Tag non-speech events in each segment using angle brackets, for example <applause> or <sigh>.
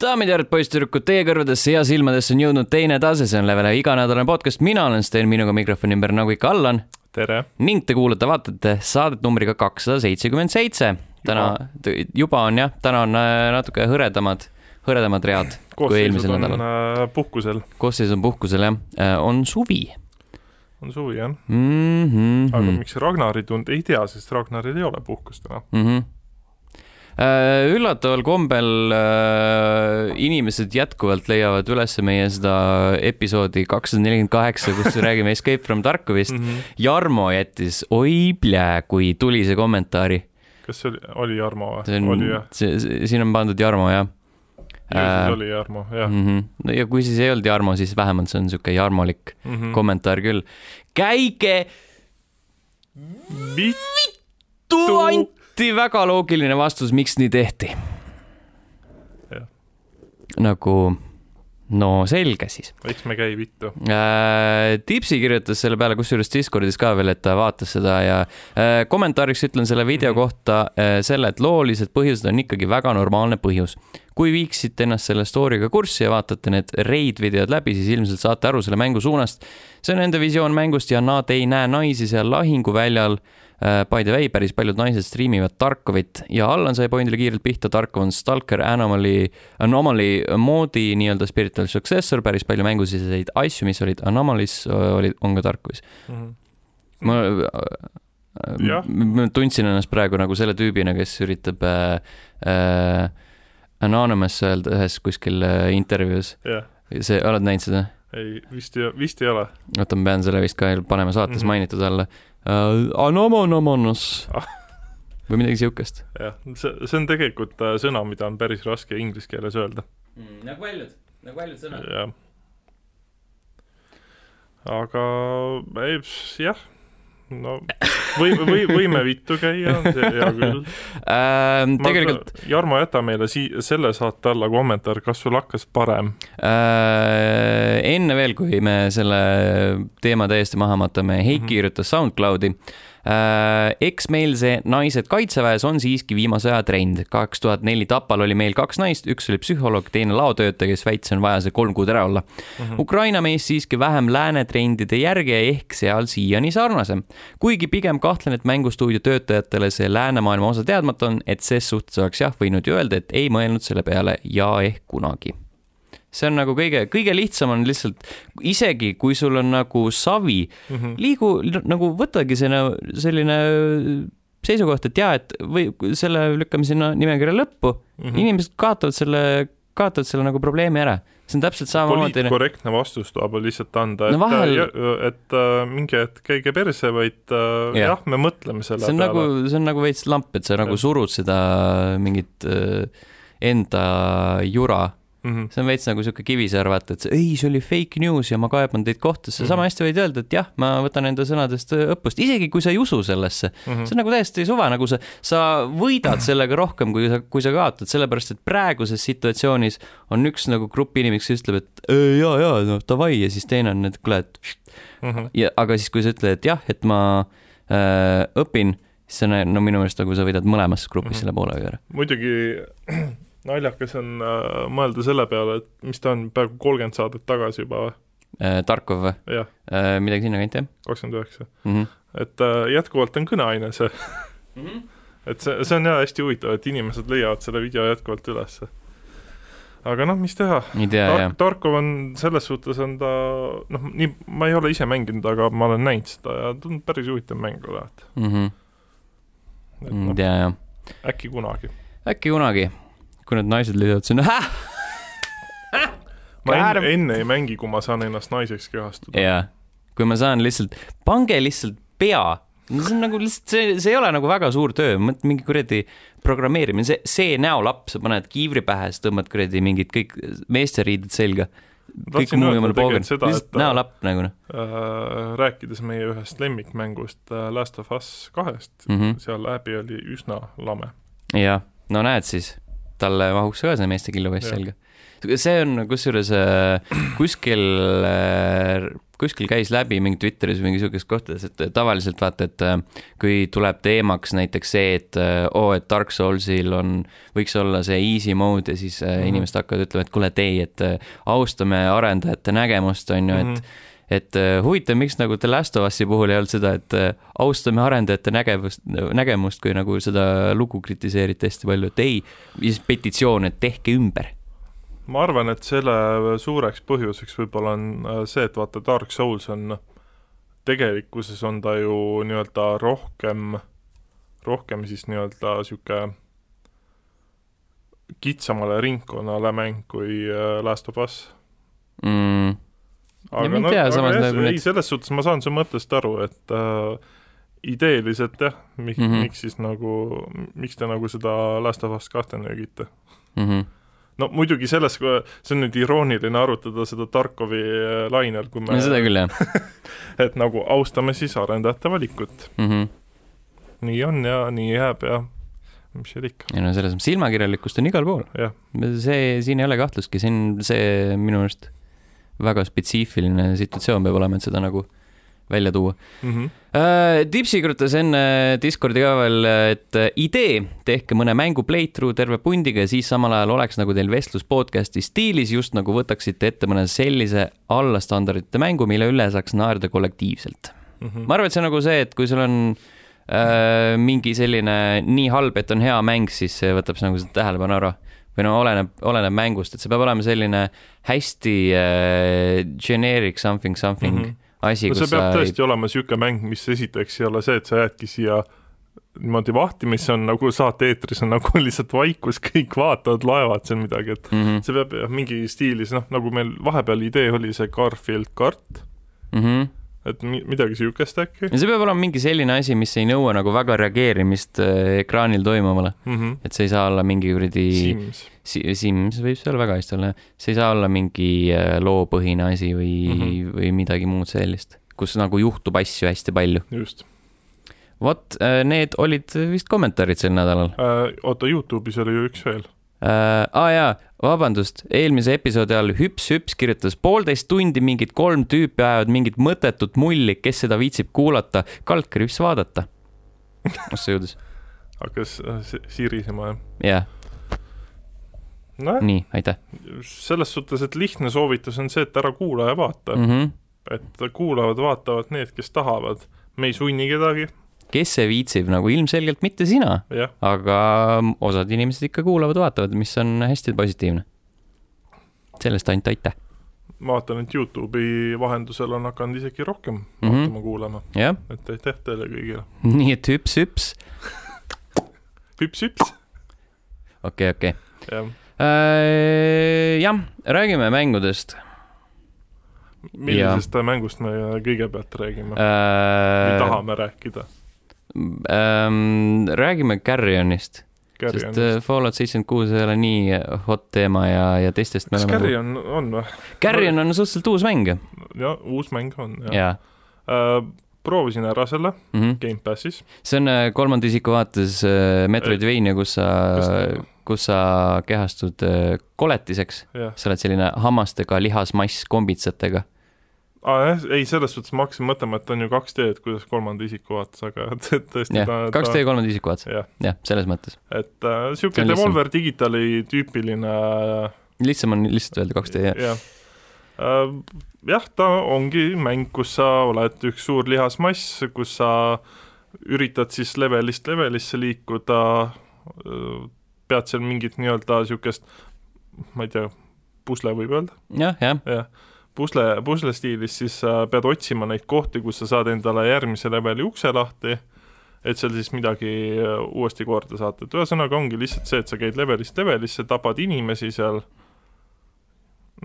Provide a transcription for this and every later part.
daamid ja härrad, poisssüdrukud, teie kõrvadesse ja silmadesse on jõudnud teine tase, see on Level ühe iganädalane podcast, mina olen Sten, minuga mikrofoni ümber nagu ikka Allan tere! ning te kuulate-vaatate saadet numbriga kakssada seitsekümmend seitse. täna, juba on jah, täna on äh, natuke hõredamad, hõredamad read kui eelmisel nädalal. äh, puhkusel. koosseis on puhkusel jah, äh, on suvi. on suvi jah mm. -hmm. aga miks Ragnari tund, ei tea, sest Ragnaril ei ole puhkust täna mm. -hmm üllataval kombel äh, inimesed jätkuvalt leiavad üles meie seda episoodi kakssada nelikümmend kaheksa, kus räägime Escape from Tarkovist mm. -hmm. Jarmo jättis, oi plää, kui tulise kommentaari. kas see oli, oli Jarmo või? oli jah? siin on pandud Jarmo jah. ju siis äh, oli Jarmo, jah mm. -hmm. no ja kui siis ei olnud Jarmo, siis vähemalt see on niisugune jarmolik mm -hmm. kommentaar küll. käige vittu Ant hästi väga loogiline vastus, miks nii tehti. nagu no selge siis. eks me käi vittu äh,. Tipsi kirjutas selle peale, kusjuures Discordis ka veel, et ta vaatas seda ja äh, kommentaariks ütlen selle video mm -hmm. kohta äh, selle, et loolised põhjused on ikkagi väga normaalne põhjus. kui viiksite ennast selle story'ga kurssi ja vaatate need raid videod läbi, siis ilmselt saate aru selle mängu suunast. see on nende visioon mängust ja nad ei näe naisi seal lahinguväljal Äh, by the way, päris paljud naised striimivad Tarkovit ja Allan sai pointile kiirelt pihta, Tarkov on Stalker Anomaly, Anomaly moodi nii-öelda spiritual successor, päris palju mängusiseseid asju, mis olid Anomalys, olid, on ka Tarkovis mm. -hmm. ma Ja. ma tundsin ennast praegu nagu selle tüübina, kes üritab äh, äh, anonymous öelda ühes kuskil äh, intervjuus yeah.. see, oled näinud seda? ei, vist ei, vist ei ole. oota, ma pean selle vist ka panema saates mm -hmm. mainitud alla uh,. Anomonomonos ah. või midagi siukest. jah, see, see on tegelikult äh, sõna, mida on päris raske inglise keeles öelda mm,. nagu paljud, nagu paljud sõnad. jah. aga ei, jah no või, või <laughs> võime vittu käia, hea <laughs> küll ähm,. tegelikult. Jarmo, jäta meile sii-, selle saate alla kommentaar, kas sul hakkas parem äh,? enne veel, kui me selle teema täiesti maha matame, Heiki mm -hmm. kirjutas SoundCloudi Äh, eks meil see naised kaitseväes on siiski viimase aja trend. kaks tuhat neli Tapal oli meil kaks naist, üks oli psühholoog, teine laotöötaja, kes väitis, on vaja see kolm kuud ära olla mm. -hmm. Ukraina mees siiski vähem lääne trendide järgi ehk seal siiani sarnasem. kuigi pigem kahtlen, et mängustuudio töötajatele see läänemaailma osa teadmata on, et ses suhtes oleks jah võinud ju öelda, et ei mõelnud selle peale ja ehk kunagi see on nagu kõige, kõige lihtsam on lihtsalt, isegi kui sul on nagu savi mm, -hmm. liigu nagu võtagi see selline seisukoht, et jaa, et või selle lükkame sinna nimekirja lõppu mm, -hmm. inimesed kaotavad selle, kaotavad selle nagu probleemi ära. see on täpselt samamoodi. poliitkorrektne vastus tuleb lihtsalt anda, et no, vahel... et, et äh, mingi hetk käige perse, vaid äh, jah ja,, me mõtleme selle see on peale. nagu, see on nagu veits lamp, et sa nagu surud seda mingit äh, enda jura Mm -hmm. see on veits nagu sihuke Kivisäär, vaata, et ei, see oli fake news ja ma kaeban teid kohtusse mm, -hmm. sama hästi võid öelda, et jah, ma võtan enda sõnadest õppust, isegi kui sa ei usu sellesse mm. -hmm. see on nagu täiesti suva, nagu sa, sa võidad sellega rohkem, kui sa, kui sa kaotad, sellepärast et praeguses situatsioonis on üks nagu grupp inimesi, kes ütleb, et ja, ja noh, davai ja siis teine on, et kuule, et mm -hmm. ja aga siis, kui sa ütled, et jah, et ma äh, õpin, siis see on, no minu meelest nagu sa võidad mõlemas grupis mm -hmm. selle poole ära. muidugi naljakas on äh, mõelda selle peale, et mis ta on, peaaegu kolmkümmend saadet tagasi juba või äh,? Tarkov või? äh,. midagi sinnakanti, jah? kakskümmend üheksa. Mhm. et äh, jätkuvalt on kõneaine see mm. -hmm. <laughs> et see, see on jah hästi huvitav, et inimesed leiavad selle video jätkuvalt ülesse. aga noh, mis teha. Tark, Tarkov on, selles suhtes on ta, noh, nii, ma ei ole ise mänginud, aga ma olen näinud seda ja on päris huvitav mäng olevat mm. -hmm. et noh, ja, ja. äkki kunagi. äkki kunagi kui need naised lisavad sinna <laughs> ma enne, enne ei mängi, kui ma saan ennast naiseks kehastuda. jaa, kui ma saan lihtsalt, pange lihtsalt pea, see on nagu lihtsalt, see, see ei ole nagu väga suur töö, mingi kuradi programmeerimine, see, see näolapp, sa paned kiivri pähe, siis tõmbad kuradi mingid kõik meesteriided selga. kõik muu jumala poogen, lihtsalt näolapp nagu noh äh,. rääkides meie ühest lemmikmängust äh, Last of Us kahest mm, -hmm. seal läbi oli üsna lame. jah, no näed siis talle mahuks ka see meeste Jah. selga. see on kusjuures äh, kuskil, kuskil käis läbi mingi Twitteris või mingi sihukestes kohtades, et tavaliselt vaata, et äh, kui tuleb teemaks näiteks see, et äh, oo, et Dark Soulsil on, võiks olla see easy mode ja siis mm. -hmm. inimesed hakkavad ütlema, et kuule, et ei, et äh, austame arendajate nägemust, on ju, et Mhm. Et äh, huvitav, miks nagu The Last of Us'i puhul ei olnud seda, et äh, austame arendajate nägevust, nägemust, kui nagu seda lugu kritiseeriti hästi palju, et ei, siis petitsioon, et tehke ümber. ma arvan, et selle suureks põhjuseks võib-olla on äh, see, et vaata, Dark Souls on, tegelikkuses on ta ju nii-öelda rohkem, rohkem siis nii-öelda niisugune kitsamale ringkonnale mäng kui Last of Us. Mm. Ei tea, samas jah, nagu ei need-, selles suhtes ma saan su mõttest aru, et äh, ideeliselt jah, miks mm. -hmm. miks siis nagu, miks te nagu seda Last of Us kahte nöögite? Mm -hmm. no muidugi selles, see on nüüd irooniline arutada seda Tarkovi äh, lainel, kui me no seda küll, jah <laughs> et nagu austame siis arendajate valikut. mm. -hmm. nii on ja nii jääb ja mis seal ikka, ja no selles mõttes silmakirjalikkust on igal pool. see, siin ei ole kahtlustki, siin see minu arust väga spetsiifiline situatsioon peab olema, et seda nagu välja tuua. Mm -hmm. Äh, Tipsi kirjutas enne Discordi ka veel, et äh, idee, tehke mõne mängu playthrough terve pundiga ja siis samal ajal oleks nagu teil vestlus podcast'i stiilis, just nagu võtaksite ette mõne sellise allastandardite mängu, mille üle saaks naerda kollektiivselt. Mm -hmm. ma arvan, et see on nagu see, et kui sul on äh, mingi selline nii halb, et on hea mäng, siis see võtab nagu tähelepanu ära. Või no oleneb, oleneb mängust, et see peab olema selline hästi äh, generic something something mm. -hmm. asi, no see peab tõesti olema niisugune mäng, mis esiteks ei ole see, et sa jäädki siia niimoodi vahtimisse on nagu saate-eetris on nagu <laughs> lihtsalt vaikus, kõik vaatavad, loevad seal midagi, et mm. -hmm. see peab jah, mingi stiilis, noh, nagu meil vahepeal idee oli see Garfield kart, Mm -hmm. Et mi- midagi niisugust äkki ja see peab olema mingi selline asi, mis ei nõua nagu väga reageerimist äh, ekraanil toimuvale, mm. -hmm. et see ei saa olla mingi kuradi Sims, Si- Sims võib seal väga hästi olla, see ei saa olla mingi äh, loopõhine asi või mm. -hmm. või midagi muud sellist, kus nagu juhtub asju hästi palju. just vot, need olid vist kommentaarid sel nädalal äh,. oota, Youtube'is oli ju üks veel. äh,. aa jaa, vabandust, eelmise episoodi all Hüps Hüps kirjutas poolteist tundi mingid kolm tüüpi ajavad mingit mõttetut mulli, kes seda viitsib kuulata, kaldkriips vaadata. <laughs> kus see jõudis? hakkas äh, si- sirisema jah. jah, nojah, nii, aitäh selles suhtes, et lihtne soovitus on see, et ära kuula ja vaata mm, mm. -hmm. et kuulavad-vaatavad need, kes tahavad. me ei sunni kedagi, kes see viitsib, nagu ilmselgelt mitte sina, aga osad inimesed ikka kuulavad-vaatavad, mis on hästi positiivne. sellest ainult aitäh. ma vaatan, et Youtube'i vahendusel on hakanud isegi rohkem mm. -hmm. vaatama-kuulama, jah, et aitäh teile kõigile. <laughs> nii et hüps-hüps, hüps-hüps, okei, okei. jah. jah, räägime mängudest millisest mängust me kõigepealt räägime või äh,. tahame rääkida? ähm,. räägime Carrionist, sest äh, Fallout seitsekümmend kuus ei ole nii hot teema ja, ja teistest kas oleme. Carrion on või? Carrion on suhteliselt uus mäng jah, uus mäng on, jah. jaa. Uh, proovisin ära selle Mm -hmm. Gamepassis. see on äh, kolmanda isiku vaates äh, Metroidvania, kus sa Kas-, kus sa kehastud äh, koletiseks, jah sa oled selline hammastega lihasmass kombitsatega. ah,. jah, ei, selles suhtes ma hakkasin mõtlema, et on ju 2D, et kuidas kolmanda isiku vaates, aga <laughs> tõesti jah, ta- kaks ta- D kolmanda isiku vaates, jah, jah, selles mõttes. et äh, niisugune. Devolver Digitali tüüpiline lihtsam on lihtsalt öelda kaks D jah. jah uh,, jah, ta ongi mäng, kus sa oled üks suur lihasmass, kus sa üritad siis levelist levelisse liikuda, pead seal mingit nii-öelda niisugust, ma ei tea, pusle võib öelda, jah, jah, jah, pusle, pusle stiilis siis sa pead otsima neid kohti, kus sa saad endale järgmise leveli ukse lahti, et seal siis midagi äh, uuesti korda saata, et ühesõnaga ongi lihtsalt see, et sa käid levelist levelisse, tapad inimesi seal,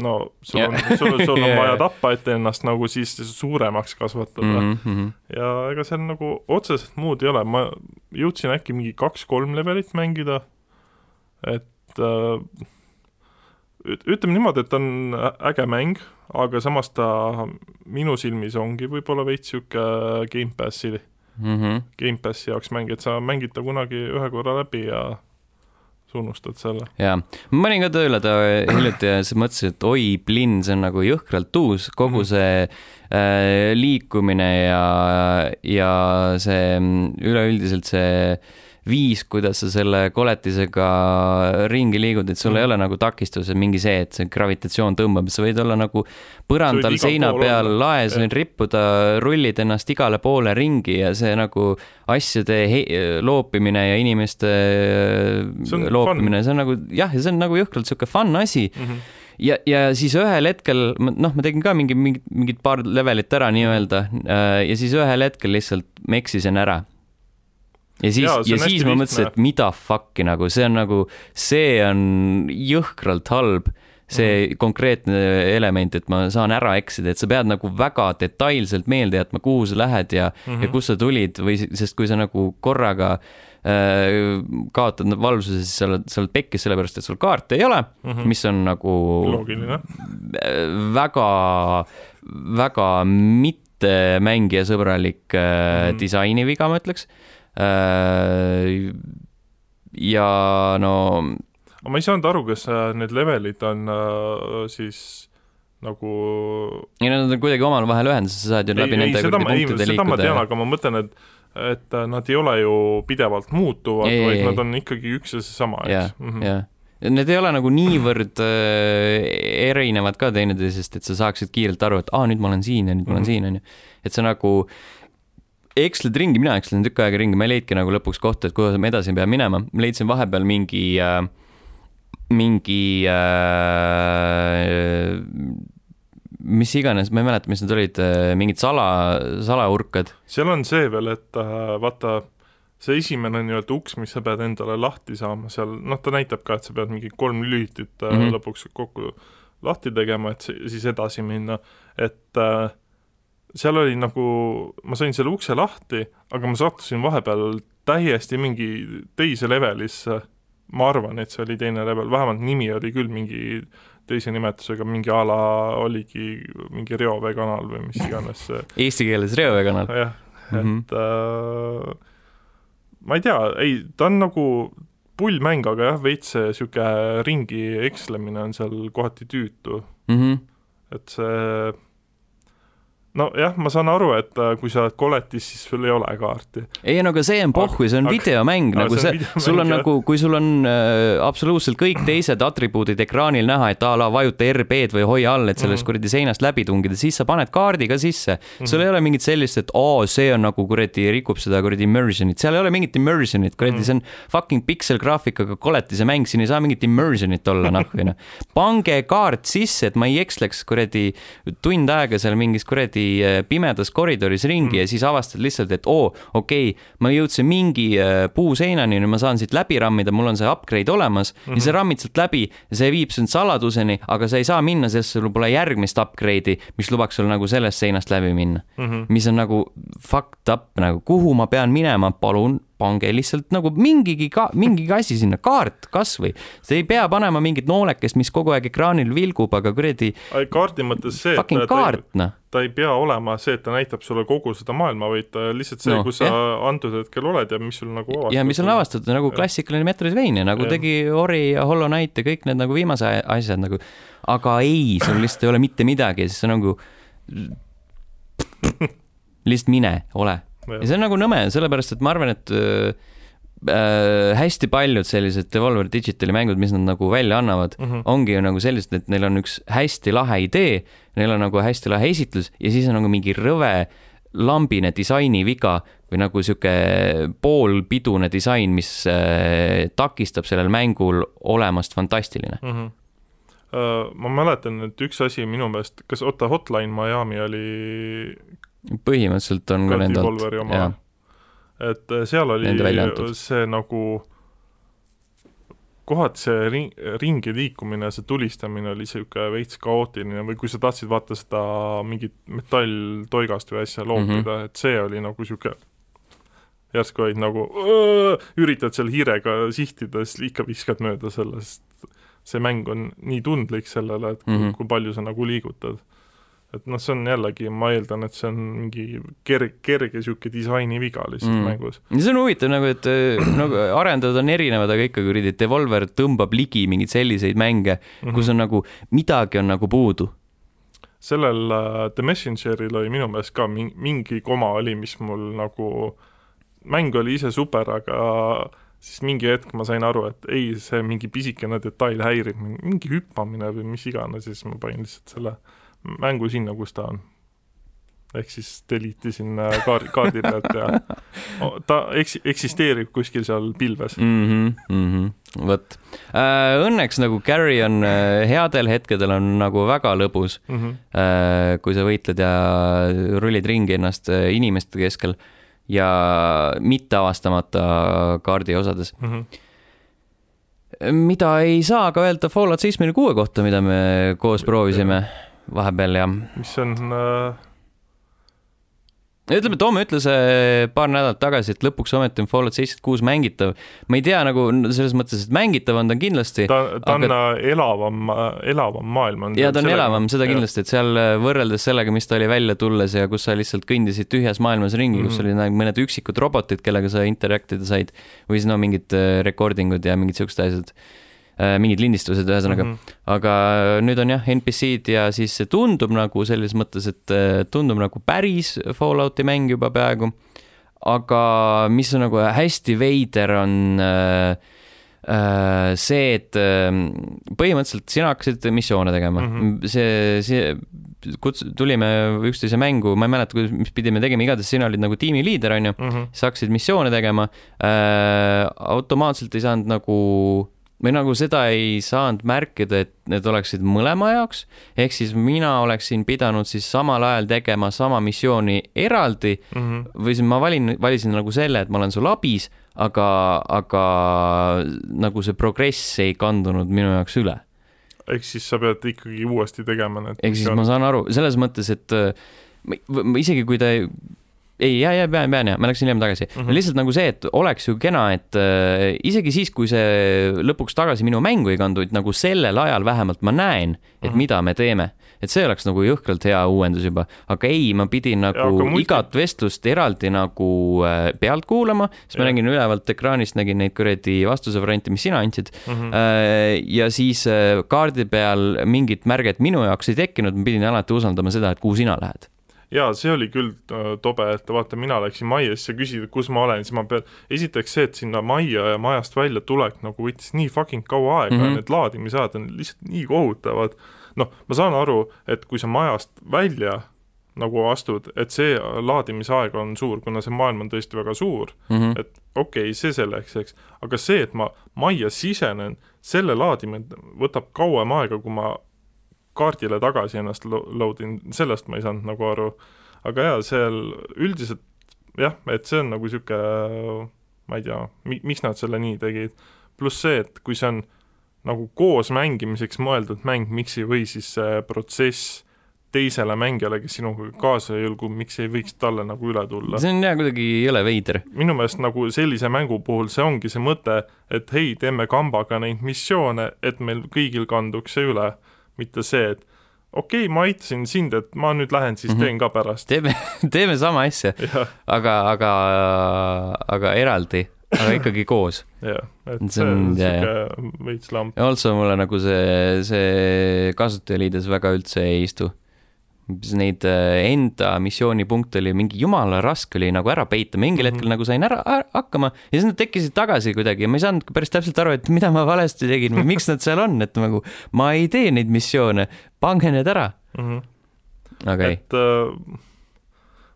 no sul on, sul, sul on <laughs> Jaa, vaja tappa, et ennast nagu siis suuremaks kasvatada mm. -hmm. mm. -hmm. ja ega seal nagu otseselt muud ei ole, ma jõudsin äkki mingi kaks-kolm levelit mängida, et äh, ütleme niimoodi, et on ä- äge mäng, aga samas ta minu silmis ongi võib-olla veits niisugune Gamepassi, mm -hmm. Gamepassi jaoks mäng, et sa mängid ta kunagi ühe korra läbi ja sa unustad selle. jaa, ma panin ka tööle ta hiljuti ja siis mõtlesin, et oi, plinn, see on nagu jõhkralt uus, kogu Mhm. see äh, liikumine ja, ja see mm, üleüldiselt see viis, kuidas sa selle koletisega ringi liigud, et sul Mhm. ei ole nagu takistus, et mingi see, et see gravitatsioon tõmbab, sa võid olla nagu põrandal seina peal laes, võid rippuda, rullid ennast igale poole ringi ja see nagu asjade loopimine ja inimeste See loopimine, see on nagu jah, ja see on nagu jõhkralt sihuke fun asi mm. -hmm. ja, ja siis ühel hetkel, noh, ma tegin ka mingi, mingi, mingid paar levelit ära nii-öelda äh, ja siis ühel hetkel lihtsalt ma eksisin ära. Ja siis, ja siis hästi ma mõtlesin, lihtne. et mida fuck'i nagu, see on nagu, see on jõhkralt halb, see mm Mhm. konkreetne element, et ma saan ära eksida, et sa pead nagu väga detailselt meelde jätma, kuhu sa lähed ja mm, Mhm. -hmm. ja kust sa tulid või, sest kui sa nagu korraga äh, kaotad valvsuse, siis sa oled, sa oled pekkis sellepärast, et sul kaarte ei ole mm, -hmm. mis on nagu loogiline. väga, väga mitte mängijasõbralik äh, mm Mhm. -hmm. disainiviga, ma ütleks äh,. Ja no aga ma ei saanud aru, kas äh, need levelid on äh, siis nagu ja nad on kuidagi omavahel ühenduses, sa saad ju läbi nende seda ma, ei, punktide seda ma tean, liikuda. aga ma mõtlen, et et äh, nad ei ole ju pidevalt muutuvad, Ei, ei, vaid ei. nad on ikkagi üks ja seesama, jah eks, Mhm. jah. Need ei ole nagu niivõrd äh, erinevad ka teineteisest, et sa saaksid kiirelt aru, et aa, nüüd ma olen siin ja nüüd ma olen Mhm. siin, onju. et sa nagu eksled ringi, mina ekslasin tükk aega ringi, ma ei leidki nagu lõpuks kohta, et kuhu ma edasi pean minema. ma leidsin vahepeal mingi äh,, mingi äh, mis iganes, ma ei mäleta, mis need olid, mingid sala, salaurkad. seal on see veel, et äh, vaata, see esimene nii-öelda uks, mis sa pead endale lahti saama seal, noh, ta näitab ka, et sa pead mingi kolm lülitit äh, mm. -hmm. lõpuks kokku lahti tegema, et si- siis edasi minna, et äh, seal oli nagu, ma sain selle ukse lahti, aga ma sattusin vahepeal täiesti mingi teise levelisse, ma arvan, et see oli teine level, vähemalt nimi oli küll mingi teise nimetusega, mingi a la oligi mingi reoveekanal või mis iganes see. <laughs> Eesti keeles reoveekanal. jah, et äh, ma ei tea, ei, ta on nagu pullmäng, aga jah, veits see niisugune ringi ekslemine on seal kohati tüütu, Mhm. et see nojah, ma saan aru, et äh, kui sa oled koletis, siis sul ei ole kaarti. ei no aga see on pohhu, see on Aga- videomäng nagu see sul on nagu, kui sul on äh, absoluutselt kõik teised atribuudid ekraanil näha, et a la vajuta RB-d või hoia all, et sellest Mhm. kuradi seinast läbi tungida, siis sa paned kaardi ka sisse. sul ei ole mingit sellist, et oo, see on nagu kuradi rikub seda kuradi immersion'it, seal ei ole mingit immersion'it, kuradi, Mhm. see on fucking pikselgraafikaga koletise mäng, siin ei saa mingit immersion'it olla, noh, või noh. pange kaart sisse, et ma ei eksleks kuradi tund aega seal mingis kuradi äh, pimedas koridoris ringi Mm. ja siis avastad lihtsalt, et oo, okei okay,, ma jõudsin mingi äh, puuseinani, nüüd ma saan siit läbi rammida, mul on see upgrade olemas mm -hmm. ja sa Mhm. rammid sealt läbi ja see viib sind saladuseni, aga sa ei saa minna, sest sul pole järgmist upgrade'i, mis lubaks sul nagu sellest seinast läbi minna. Mhm. mis on nagu fucked up nagu, kuhu ma pean minema, palun pange lihtsalt nagu mingigi ka, mingigi asi sinna, kaart kasvõi. sa ei pea panema mingit noolekest, mis kogu aeg ekraanil vilgub, aga kuradi kaardi mõttes see, et ta, ta, ei, kaart, noh. ta ei pea olema see, et ta näitab sulle kogu seda maailma, vaid ta lihtsalt see No, kus sa jah. antud hetkel oled ja mis sul nagu avastad. ja mis on avastatud nagu klassikaline Metroidvania, nagu Jah. tegi Ori ja Hollow Knight ja kõik need nagu viimase asjad nagu, aga ei, sul lihtsalt ei ole mitte midagi ja siis sa nagu <laughs> lihtsalt mine, ole. Ja see on nagu nõme, sellepärast et ma arvan, et äh, äh, hästi paljud sellised Devolver Digitali mängud, mis nad nagu välja annavad, mm. -hmm. ongi ju nagu sellised, et neil on üks hästi lahe idee, neil on nagu hästi lahe esitlus ja siis on nagu mingi rõve lambine disainiviga või nagu sihuke poolpidune disain, mis äh, takistab sellel mängul olemast fantastiline. mm. -hmm. Ma mäletan, et üks asi minu meelest, kas oota, Hotline Miami oli põhimõtteliselt on ka nende oma jah., et äh, seal oli see nagu kohati see ring, ringi liikumine, see tulistamine oli niisugune veits kaootiline või kui sa tahtsid vaata seda mingit metalltoigast või asja loopida mm. -hmm. et see oli nagu niisugune järsku olid nagu "Õõ", üritad seal hiirega sihtida, siis ikka viskad mööda sellest, see mäng on nii tundlik sellele, et kui, mm. -hmm. kui palju sa nagu liigutad. Et noh, see on jällegi, ma eeldan, et see on mingi kerge, kerge niisugune disainiviga lihtsalt mm. mängus. see on huvitav nagu, et <clears throat> nagu arendajad on erinevad, aga ikka kuradi Devolver tõmbab ligi mingeid selliseid mänge mm, -hmm. kus on nagu, midagi on nagu puudu sellel uh, The Messengeril oli minu meelest ka mingi, mingi koma oli, mis mul nagu, mäng oli ise super, aga siis mingi hetk ma sain aru, et ei, see mingi pisikene detail häirib, mingi hüppamine või mis iganes siis ma panin lihtsalt selle mängu sinna, kus ta on. ehk siis delete isin kaardi, kaardi pealt ja ta eks-, eksisteerib kuskil seal pilves mm. -hmm, mm -hmm. vot äh,, õnneks nagu Gary on äh, headel hetkedel on nagu väga lõbus mm, -hmm. äh, kui sa võitled ja rullid ringi ennast äh, inimeste keskel ja mitte avastamata kaardiosades mm. -hmm mida ei saa ka öelda Fallout seitsmekümne kuue kohta, mida me koos proovisime vahepeal jah. mis on äh, ütleme, Tom ütles äh, paar nädalat tagasi, et lõpuks ometi on Fallout seitsekümmend kuus mängitav. ma ei tea nagu selles mõttes, et mängitav on ta kindlasti. ta, ta aga... on äh, elavam, elavam maailm on. ja ta on sellega... elavam, seda kindlasti, et seal äh, võrreldes sellega, mis ta oli välja tulles ja kus sa lihtsalt kõndisid tühjas maailmas ringi mm, -hmm. kus mhm. olid mõned üksikud robotid, kellega sa interact ida said või siis no mingid recording ud ja mingid siuksed asjad Äh, mingid lindistused, ühesõnaga mm. -hmm. aga nüüd on jah, NPC-d ja siis see tundub nagu selles mõttes, et äh, tundub nagu päris Fallouti mäng juba peaaegu. aga mis on nagu hästi veider, on äh, äh, see, et äh, põhimõtteliselt sina hakkasid missioone tegema mm. -hmm. see, see kuts-, tulime üksteise mängu, ma ei mäleta, mis pidime tegema, igatahes sina olid nagu tiimiliider, onju mm. -hmm. sa hakkasid missioone tegema äh,. automaatselt ei saanud nagu või nagu seda ei saanud märkida, et need oleksid mõlema jaoks, ehk siis mina oleksin pidanud siis samal ajal tegema sama missiooni eraldi mm -hmm. või siis ma valin, valisin nagu selle, et ma olen sul abis, aga, aga nagu see progress ei kandunud minu jaoks üle. ehk siis sa pead ikkagi uuesti tegema need ehk siis ma saan aru, selles mõttes, et isegi kui ta ei, ja, ja pean, pean ja, ma läksin hiljem tagasi mm. -hmm. lihtsalt nagu see, et oleks ju kena, et äh, isegi siis, kui see lõpuks tagasi minu mängu ei kandu, et nagu sellel ajal vähemalt ma näen, et mm -hmm. mida me teeme. et see oleks nagu jõhkralt hea uuendus juba, aga ei, ma pidin nagu ja, multi... igat vestlust eraldi nagu äh, pealt kuulama, siis ja. ma nägin ülevalt ekraanist, nägin neid kuradi vastuse variante, mis sina andsid mm. -hmm. Äh, ja siis äh, kaardi peal mingit märget minu jaoks ei tekkinud, ma pidin alati usaldama seda, et kuhu sina lähed jaa, see oli küll äh, tobe, et vaata, mina läksin majja, siis sa küsid, kus ma olen, siis ma pean, esiteks see, et sinna majja ja majast välja tulek nagu võttis nii fucking kaua aega mm -hmm. need laadimisajad on lihtsalt nii kohutavad, noh, ma saan aru, et kui sa majast välja nagu astud, et see laadimisaeg on suur, kuna see maailm on tõesti väga suur mm, -hmm. et okei okay,, see selleks, eks, aga see, et ma majja sisenen, selle laadimine võtab kauem aega, kui ma kaardile tagasi ennast load in, sellest ma ei saanud nagu aru. aga jaa, seal üldiselt jah, et see on nagu niisugune, ma ei tea, mi-, miks nad selle nii tegid, pluss see, et kui see on nagu koos mängimiseks mõeldud mäng, miks ei või siis see protsess teisele mängijale, kes sinuga kaasa ei julgu, miks ei võiks talle nagu üle tulla? see on jah, kuidagi jõle veider. minu meelest nagu sellise mängu puhul see ongi see mõte, et hei, teeme kambaga neid missioone, et meil kõigil kanduks see üle mitte see, et okei okay,, ma aitasin sind, et ma nüüd lähen siis mm -hmm. teen ka pärast. teeme, <laughs> teeme sama asja, aga, aga, aga eraldi, aga <laughs> ikkagi koos. jah, et see, on sihuke veits lamp. ja also mulle nagu see, see kasutajaliides väga üldse ei istu neid äh, enda missioonipunkte oli mingi jumala raske oli nagu ära peita, mingil mm -hmm. hetkel nagu sain ära, ära hakkama ja siis nad tekkisid tagasi kuidagi ja ma ei saanud päris täpselt aru, et mida ma valesti tegin või miks nad seal on, et nagu ma ei tee neid missioone, pange need ära mm. -hmm. aga ei. et äh,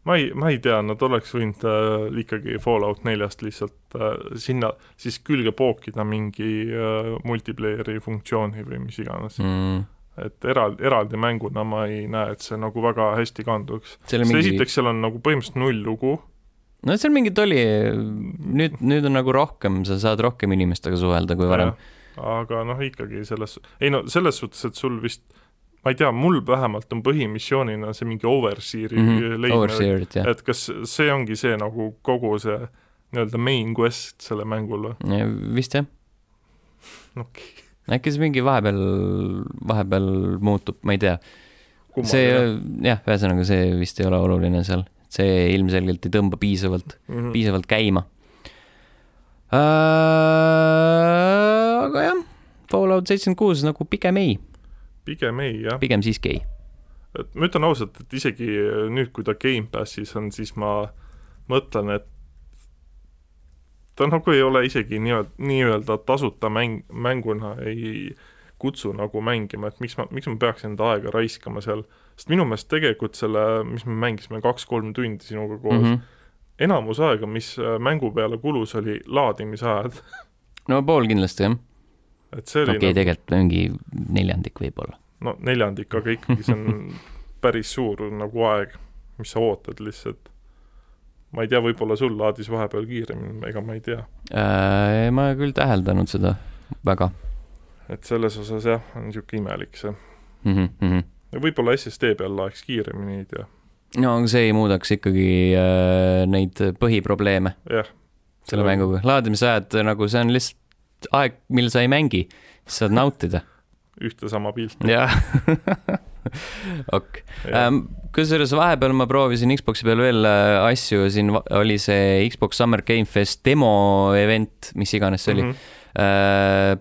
ma ei, ma ei tea, nad oleks võinud äh, ikkagi Fallout neljast lihtsalt äh, sinna siis külge pookida mingi äh, multiplayer'i funktsiooni või mis iganes mm. -hmm et eraldi, eraldi mänguna ma ei näe, et see nagu väga hästi kanduks. sest mingi... esiteks seal on nagu põhimõtteliselt null lugu. no seal mingit oli, nüüd, nüüd on nagu rohkem, sa saad rohkem inimestega suhelda kui varem. aga noh, ikkagi selles, ei no selles suhtes, et sul vist ma ei tea, mul vähemalt on põhimissioonina see mingi overseer'i mm -hmm. leidmine, et kas see ongi see nagu kogu see nii-öelda main quest sellel mängul või? vist jah. okei okay äkki see mingi vahepeal, vahepeal muutub, ma ei tea. see jah, ühesõnaga see vist ei ole oluline seal, see ilmselgelt ei tõmba piisavalt mm, -hmm. piisavalt käima äh,. aga jah, Fallout seitsekümmend kuus nagu pigem ei. pigem ei, jah. pigem siiski ei. et ma ütlen ausalt, et isegi nüüd, kui ta Gamepassis on, siis ma mõtlen, et ta nagu ei ole isegi nii-öelda, nii-öelda tasuta mäng, mänguna ei kutsu nagu mängima, et miks ma, miks ma peaks enda aega raiskama seal, sest minu meelest tegelikult selle, mis me mängisime kaks-kolm tundi sinuga koos mm, -hmm. enamus aega, mis äh, mängu peale kulus, oli laadimisajad no pool kindlasti, jah. et see oli okei okay, nagu..., tegelikult mingi neljandik võib-olla. no neljandik, aga ikkagi see on <laughs> päris suur nagu aeg, mis sa ootad lihtsalt ma ei tea, võib-olla sul laadis vahepeal kiiremini, ega ma ei tea äh,. ma küll täheldanud seda väga et selles osas jah, on niisugune imelik see mm. -hmm. võib-olla SSD peal laeks kiiremini, ei tea. no aga see ei muudaks ikkagi äh, neid põhiprobleeme. jah. selle mänguga, laadimisajad nagu see on lihtsalt aeg, mil sa ei mängi, saad nautida. ühte sama pilti. jah <laughs> <laughs> ok ähm,. kusjuures vahepeal ma proovisin Xbox'i peal veel äh, asju, siin oli see Xbox Summer Game Fest demo event, mis iganes see oli mm. -hmm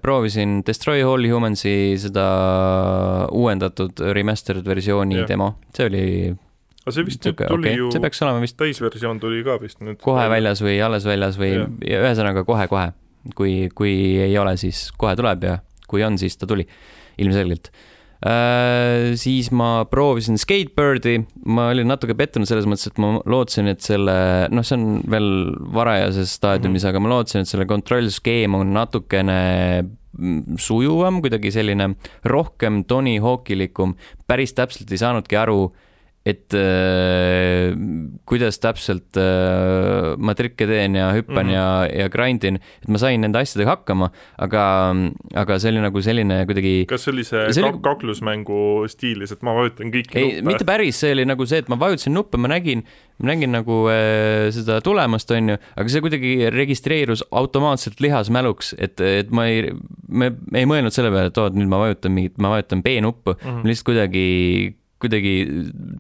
proovisin Destroy All Humansi seda uuendatud remastered versiooni yeah. demo, see oli aga see vist nüüd tuli okay. ju, see peaks olema vist täisversioon tuli ka vist nüüd. kohe väljas või alles väljas või yeah. ühesõnaga kohe-kohe. kui, kui ei ole, siis kohe tuleb ja kui on, siis ta tuli ilmselgelt Äh, siis ma proovisin Skatebirdi, ma olin natuke pettunud selles mõttes, et ma lootsin, et selle, noh, see on veel varajases staadiumis mm, -hmm. aga ma lootsin, et selle kontrollskeem on natukene sujuvam, kuidagi selline rohkem Tony Hawkilikum. päris täpselt ei saanudki aru et äh, kuidas täpselt äh, ma trikke teen ja hüppan mm -hmm. ja, ja grind in, et ma sain nende asjadega hakkama, aga, aga see oli nagu selline kuidagi. kas see oli see, see oli... kaklusmängu stiilis, et ma vajutan kõiki ei, mitte päris, see oli nagu see, et ma vajutasin nuppe, ma nägin, ma nägin nagu äh, seda tulemust, on ju, aga see kuidagi registreerus automaatselt lihasmäluks, et, et ma ei, me ei mõelnud selle peale, et oo, et nüüd ma vajutan mingit, ma vajutan B-nuppu mm, -hmm. lihtsalt kuidagi kuidagi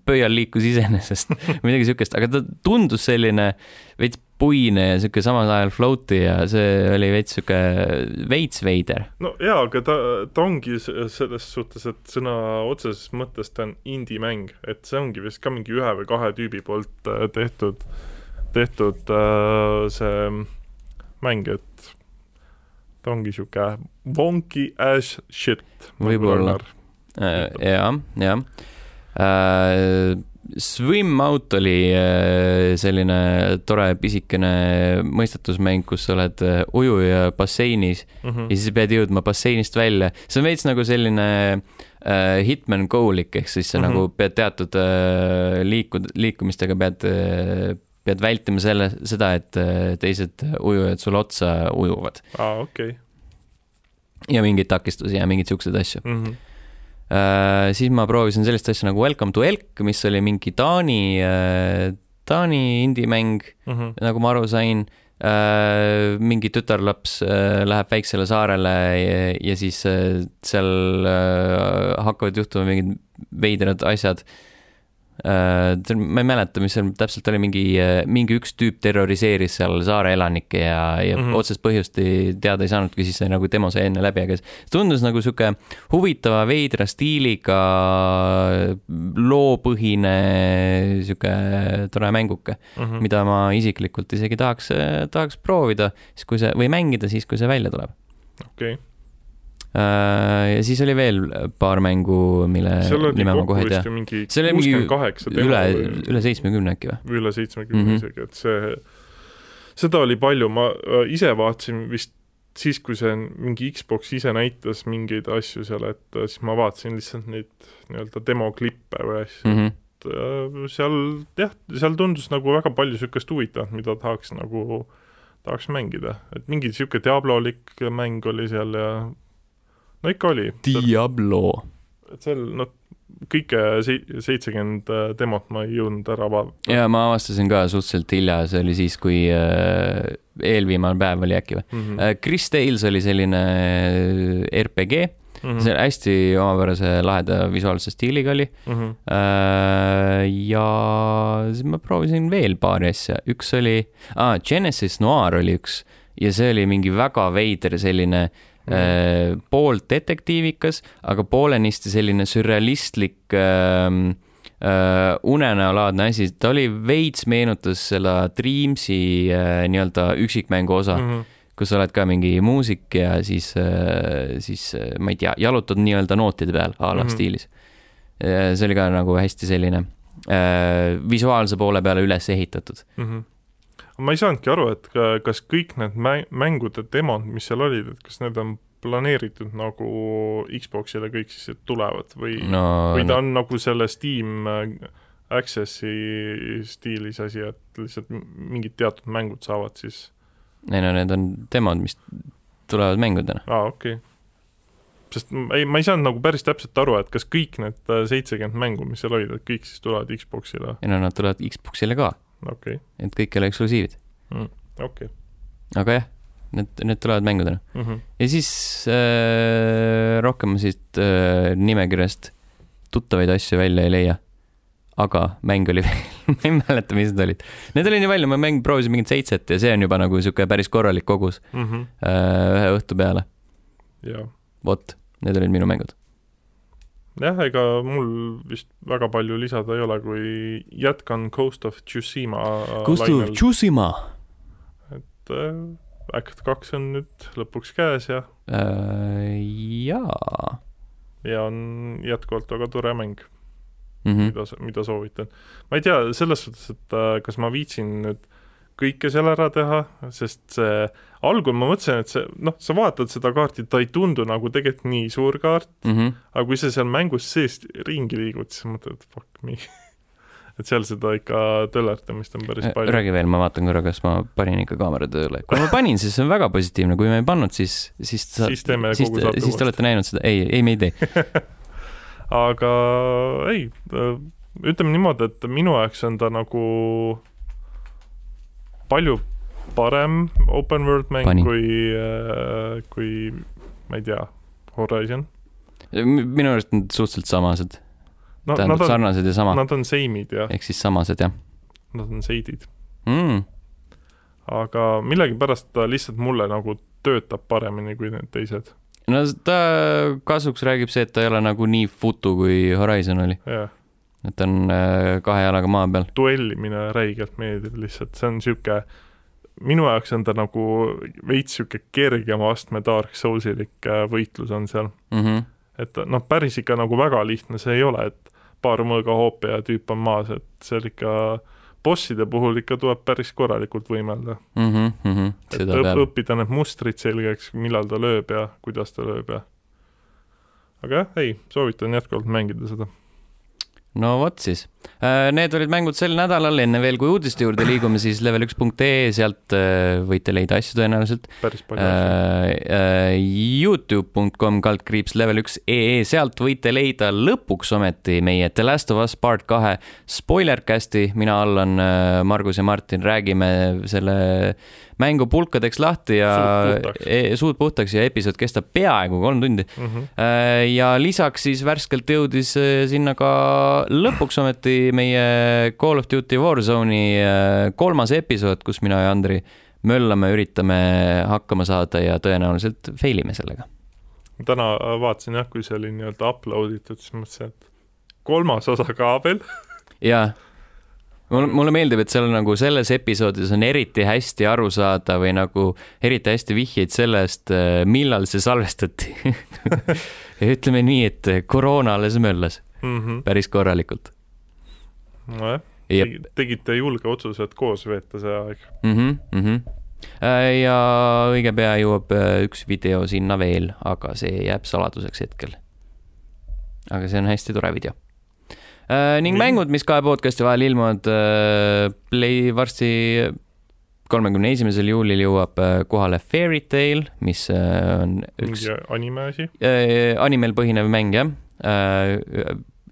pöial liikus iseenesest <laughs> midagi siukest, aga ta tundus selline veits puine ja sihuke samal ajal float'i ja see oli veits sihuke veits veider. no jaa, aga ta, ta ongi selles suhtes, et sõna otseses mõttes ta on indie-mäng, et see ongi vist ka mingi ühe või kahe tüübi poolt äh, tehtud, tehtud äh, see mäng, et ta ongi sihuke wonky as shit. võib-olla, jah, jah äh,. Swim Out oli äh, selline tore pisikene mõistatusmäng, kus sa oled äh, ujuja basseinis mm -hmm. ja siis pead jõudma basseinist välja. see on veits nagu selline äh, Hitman Go-lik, ehk siis sa mm -hmm. nagu pead teatud äh, liikud, liikumistega pead äh, pead vältima selle, seda, et äh, teised ujujad sulle otsa ujuvad. aa, okei okay. ja mingeid takistusi ja mingeid siukseid asju mm. -hmm Äh, siis ma proovisin sellist asja nagu Welcome to Elk, mis oli mingi Taani, äh, Taani indie-mäng mm, -hmm. nagu ma aru sain. Äh, mingi tütarlaps läheb väiksele saarele ja, ja siis seal hakkavad juhtuma mingid veidrad asjad Äh, ma ei mäleta, mis seal täpselt oli, mingi, äh, mingi üks tüüp terroriseeris seal saare elanikke ja, ja mm -hmm. otsest põhjust ei teada ei saanudki, siis see nagu demo sai enne läbi, aga see tundus nagu sihuke huvitava, veidra stiiliga, loopõhine sihuke tore mänguke mm, -hmm. mida ma isiklikult isegi tahaks, tahaks proovida, siis kui see, või mängida siis, kui see välja tuleb. okei okay Äh, ja siis oli veel paar mängu, mille nime ma kohe ei tea. see oli mingi üle, üle seitsmekümne äkki või? üle seitsmekümne mm -hmm. isegi, et see, seda oli palju, ma äh, ise vaatasin vist siis, kui see mingi Xbox ise näitas mingeid asju seal, et äh, siis ma vaatasin lihtsalt neid nii-öelda demoklippe või asju mm, -hmm. et seal jah, seal tundus nagu väga palju niisugust huvitavat, mida tahaks nagu, tahaks mängida, et mingi niisugune Diablo-lik mäng oli seal ja no ikka oli. Diablo. et seal noh, kõike seitsekümmend äh, demot ma ei jõudnud ära vaadata. ja ma avastasin ka suhteliselt hilja, see oli siis, kui äh, eelviimane päev oli äkki või mm. -hmm. Chris Tales oli selline RPG Mhm. see hästi omapärase laheda visuaalse stiiliga oli Mhm. Äh, ja siis ma proovisin veel paari asja, üks oli ah,, Genesis Noir oli üks ja see oli mingi väga veider selline äh, pool detektiivikas, aga poolenisti selline sürrealistlik äh, äh, unenäolaadne asi, ta oli veits meenutas seda Dreamsi äh, nii-öelda üksikmängu osa mm. -hmm. kus sa oled ka mingi muusik ja siis äh,, siis äh, ma ei tea, jalutad nii-öelda nootide peal a la mm. -hmm. stiilis. see oli ka nagu hästi selline äh, visuaalse poole peale üles ehitatud. Mhm. Ma ei saanudki aru, et ka- kas kõik need mä-, mängude demod, mis seal olid, et kas need on planeeritud nagu Xboxile kõik siis, et tulevad või no,, no, või ta no on nagu selle Steam äh, Accessi stiilis asi, et lihtsalt mingid teatud mängud saavad siis, ei no need on demod, mis tulevad mängudena. aa okei okay. sest ei, ma ei saanud nagu päris täpselt aru, et kas kõik need äh, seitsekümmend mängu, mis seal olid, et kõik siis tulevad Xboxile, ei no nad tulevad Xbox'ile ka, okay., et kõik ei ole eksklusiivid, okei okay. aga jah, need, need tulevad mängudena. mm. -hmm. ja siis äh, rohkem siit äh, nimekirjast tuttavaid asju välja ei leia. aga mäng oli <laughs> veel, ma ei mäleta, mis need olid. Need oli nii palju, ma mäng proovisin mingit seitset ja see on juba nagu sihuke päris korralik kogus mm -hmm. äh, ühe õhtu peale. vot, need olid minu mängud. jah, ega mul vist väga palju lisada ei ole, kui jätkan Coast of Tsushima lainel, Tsushima et äh, Act kaks on nüüd lõpuks käes ja, äh,. jaa ja on jätkuvalt väga tore mäng, mm. -hmm. mida, mida soovitan. ma ei tea, selles suhtes, et äh, kas ma viitsin nüüd kõike seal ära teha, sest see algul ma mõtlesin, et see noh, sa vaatad seda kaarti, ta ei tundu nagu tegelikult nii suur kaart, Mm -hmm. aga kui sa seal mängus sees ringi liigud, siis mõtled, et fuck me. <laughs> et seal seda ikka töllertamist on päris palju. Äh, räägi veel, ma vaatan korra, kas ma panin ikka kaamera tööle. kui ma panin, siis see on väga positiivne, kui ma ei pannud, siis, siis sa, siis teeme siis, kogu saate siis te olete näinud seda, ei, ei me ei tee. <laughs> aga ei, ütleme niimoodi, et minu jaoks on ta nagu palju parem open world mäng Pani. kui, kui ma ei tea, Horizon. minu arust nad suhteliselt samased, no nad tähendab on, sarnased ja sama, nad on seimid jah, ehk siis samased jah nad on seidid, mm.. aga millegipärast ta lihtsalt mulle nagu töötab paremini kui need teised, no ta kasuks räägib see, et ta ei ole nagu nii futu, kui Horizon oli, jah. Et ta on äh, kahe jalaga maa peal. duellimine räigelt meeldib lihtsalt, see on niisugune minu jaoks on ta nagu veits niisugune kergema astme Dark Soulsilik äh, võitlus on seal. Mm -hmm. et noh, päris ikka nagu väga lihtne see ei ole, et paar mõõga hoopi ja tüüp on maas, et seal ikka bosside puhul ikka tuleb päris korralikult võimelda. Mm -hmm, mm -hmm. et õp, õppida need mustrid selgeks, millal ta lööb ja kuidas ta lööb ja aga jah, ei, soovitan jätkuvalt mängida seda. No vot siis. Need olid mängud sel nädalal, enne veel kui uudiste juurde liigume, siis level1.ee, sealt äh, võite leida asju tõenäoliselt. päris palju asju. Youtube.com kaldkriips level üks ee, sealt võite leida lõpuks ometi meie The Last of Us part kahe spoilercast'i, mina, Allan, Margus ja Martin räägime selle mängu pulkadeks lahti ja Suud puhtaks. e, suud puhtaks ja episood kestab peaaegu kolm tundi. Mm -hmm. ja lisaks siis värskelt jõudis äh, sinna ka lõpuks ometi meie Call of Duty Warzone'i äh, kolmas episood, kus mina ja Andri möllame, üritame hakkama saada ja tõenäoliselt fail ime sellega. täna vaatasin jah, kui see oli nii-öelda upload itud, siis mõtlesin, et kolmas osa ka veel. ja mulle, mulle meeldib, et seal nagu selles episoodis on eriti hästi aru saada või nagu eriti hästi vihjeid sellest, millal see salvestati. <laughs> ütleme nii, et koroona alles möllas mm. -hmm. päris korralikult. nojah, Jep. tegite julge otsuse, et koos veeta see aeg. mm. -hmm. ja õige pea jõuab äh, üks video sinna veel, aga see jääb saladuseks hetkel. aga see on hästi tore video. ning Nii. mängud, mis kahe podcast'i vahel ilmuvad, Play varsti kolmekümne esimesel juulil jõuab äh, kohale Fairy Tail, mis äh, on üks mingi anime asi. äh, animel põhinev mäng jah äh,.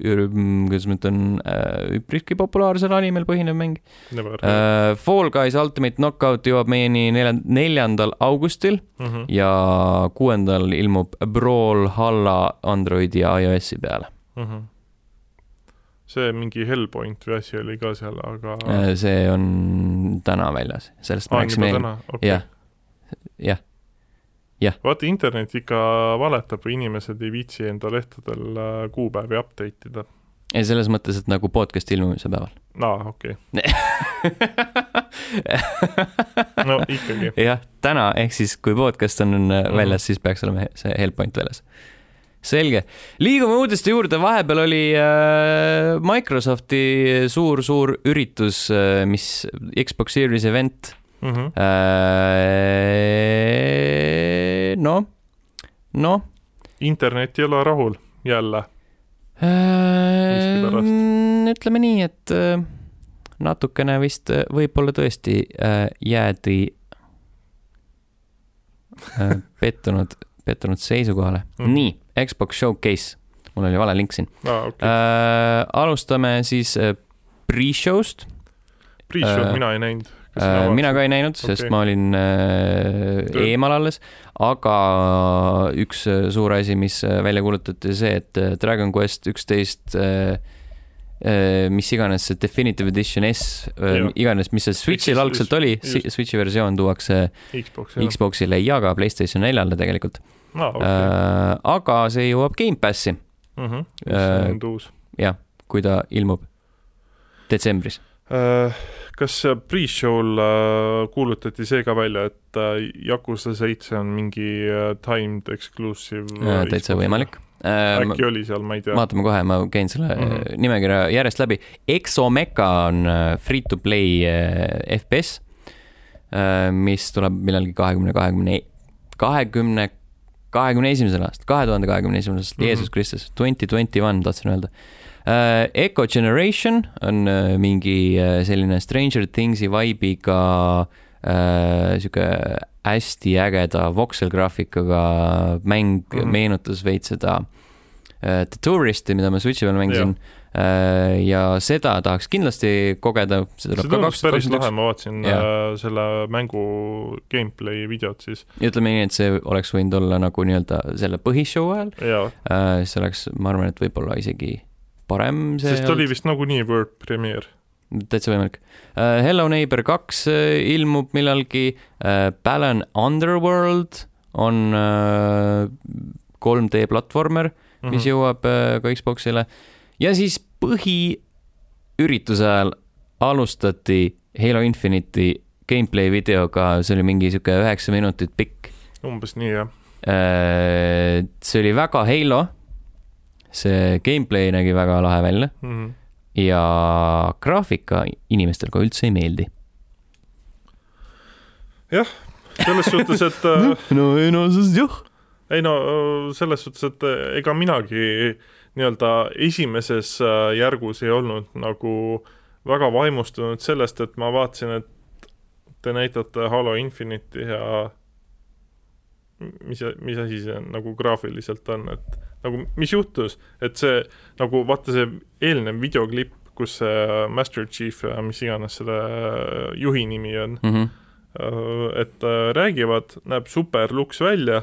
Kuidas ma ütlen, üpriski populaarsel animel põhinev mäng. Äh, Fall Guys Ultimate Knockout jõuab meieni nelja- neljandal augustil mm. -hmm. ja kuuendal ilmub Brawl Halla Androidi ja iOS-i peale. Mm -hmm. see mingi Hellpoint või asi oli ka seal, aga Äh, see on täna väljas, sellest rääkisime juba eelmine, täna, okei jah, jah, vaata, internet ikka valetab inimesed ei viitsi enda lehtedel äh, kuupäevi update ida. ja selles mõttes, et nagu podcast ilmumise päeval. aa, okei, <laughs> no ikkagi. jah, täna ehk siis, kui podcast on Mhm. väljas, siis peaks olema see Hellpoint väljas. selge, liigume uudiste juurde, vahepeal oli äh, Microsofti suur-suur üritus äh,, mis Xbox Series event Mm -hmm. äh,. noh, noh internet ei ole rahul, jälle. äh, Miskipärast.. ütleme nii, et äh, natukene vist äh, võib-olla tõesti äh, jäädi äh, <laughs> pettunud, pettunud seisukohale mm.. Mhm. nii, Xbox Showcase, mul oli vale link siin aa, okei. äh,. alustame siis äh, pre-show'st Pre-show'd äh, mina ei näinud. Äh, mina ka ei näinud, sest Okei. ma olin äh, eemal alles, aga üks äh, suur asi, mis äh, välja kuulutati, see, et äh, Dragon Quest üksteist äh, äh, mis iganes see Definitive Edition S äh, iganes, mis see Switch'il algselt oli, just. Switch'i versioon tuuakse Xbox. Xbox'ile ja ka Playstation neljale tegelikult aa, okei. äh,. aga see jõuab Gamepassi, äh, on uus? jah, kui ta ilmub detsembris. Äh, kas pre-show'l äh, kuulutati see ka välja, et äh, Yakuza seitse on mingi timed exclusive? täitsa võimalik. äkki oli seal, ma ei tea. vaatame kohe, ma käin selle mm. -hmm. nimekirja järjest läbi. Exomeca on äh, free-to-play äh, FPS, mis tuleb millalgi kahekümne, kahekümne, kahekümne, kahekümne esimesel aastal, kahe tuhande kahekümne esimesel aastal, Mhm. Jeesus Kristus, twenty twenty one tahtsin öelda. Echo Generation on äh, mingi äh, selline Stranger Things'i vibe'iga äh, sihuke hästi ägeda voxel-graafikaga mäng mm. -hmm. meenutas veits seda äh, The Touristi, mida ma Switch'i peal mängisin. ja seda tahaks kindlasti kogeda, see tundus kaks päris lahe, ma vaatasin äh, selle mängu gameplay videot siis ja ütleme nii, et see oleks võinud olla nagu nii-öelda selle põhishow ajal, ja, see oleks, ma arvan, et võib-olla isegi parem see sest oli vist nagunii world premiere. täitsa võimalik. Hello Neighbor kaks äh, ilmub millalgi, Balan Underworld on äh, 3D platvormer, mis jõuab äh, ka Xbox'ile ja siis põhiürituse ajal alustati Halo Infinite'i gameplay videoga, see oli mingi sihuke üheksa minutit pikk. umbes nii, jah. see oli väga Halo, see gameplay nägi väga lahe välja Mhm. ja graafika inimestel ka üldse ei meeldi. selles suhtes, et <laughs> äh, no ei no sest jah. ei no äh, selles suhtes, et äh, ega minagi nii-öelda esimeses järgus ei olnud nagu väga vaimustunud sellest, et ma vaatasin, et te näitate Halo Infinite'i ja mis, mis asi see nagu graafiliselt on, et nagu mis juhtus, et see nagu vaata see eelnev videoklipp, kus see Master Chief ja mis iganes selle juhi nimi on, Mhm. et äh, räägivad, näeb super luks välja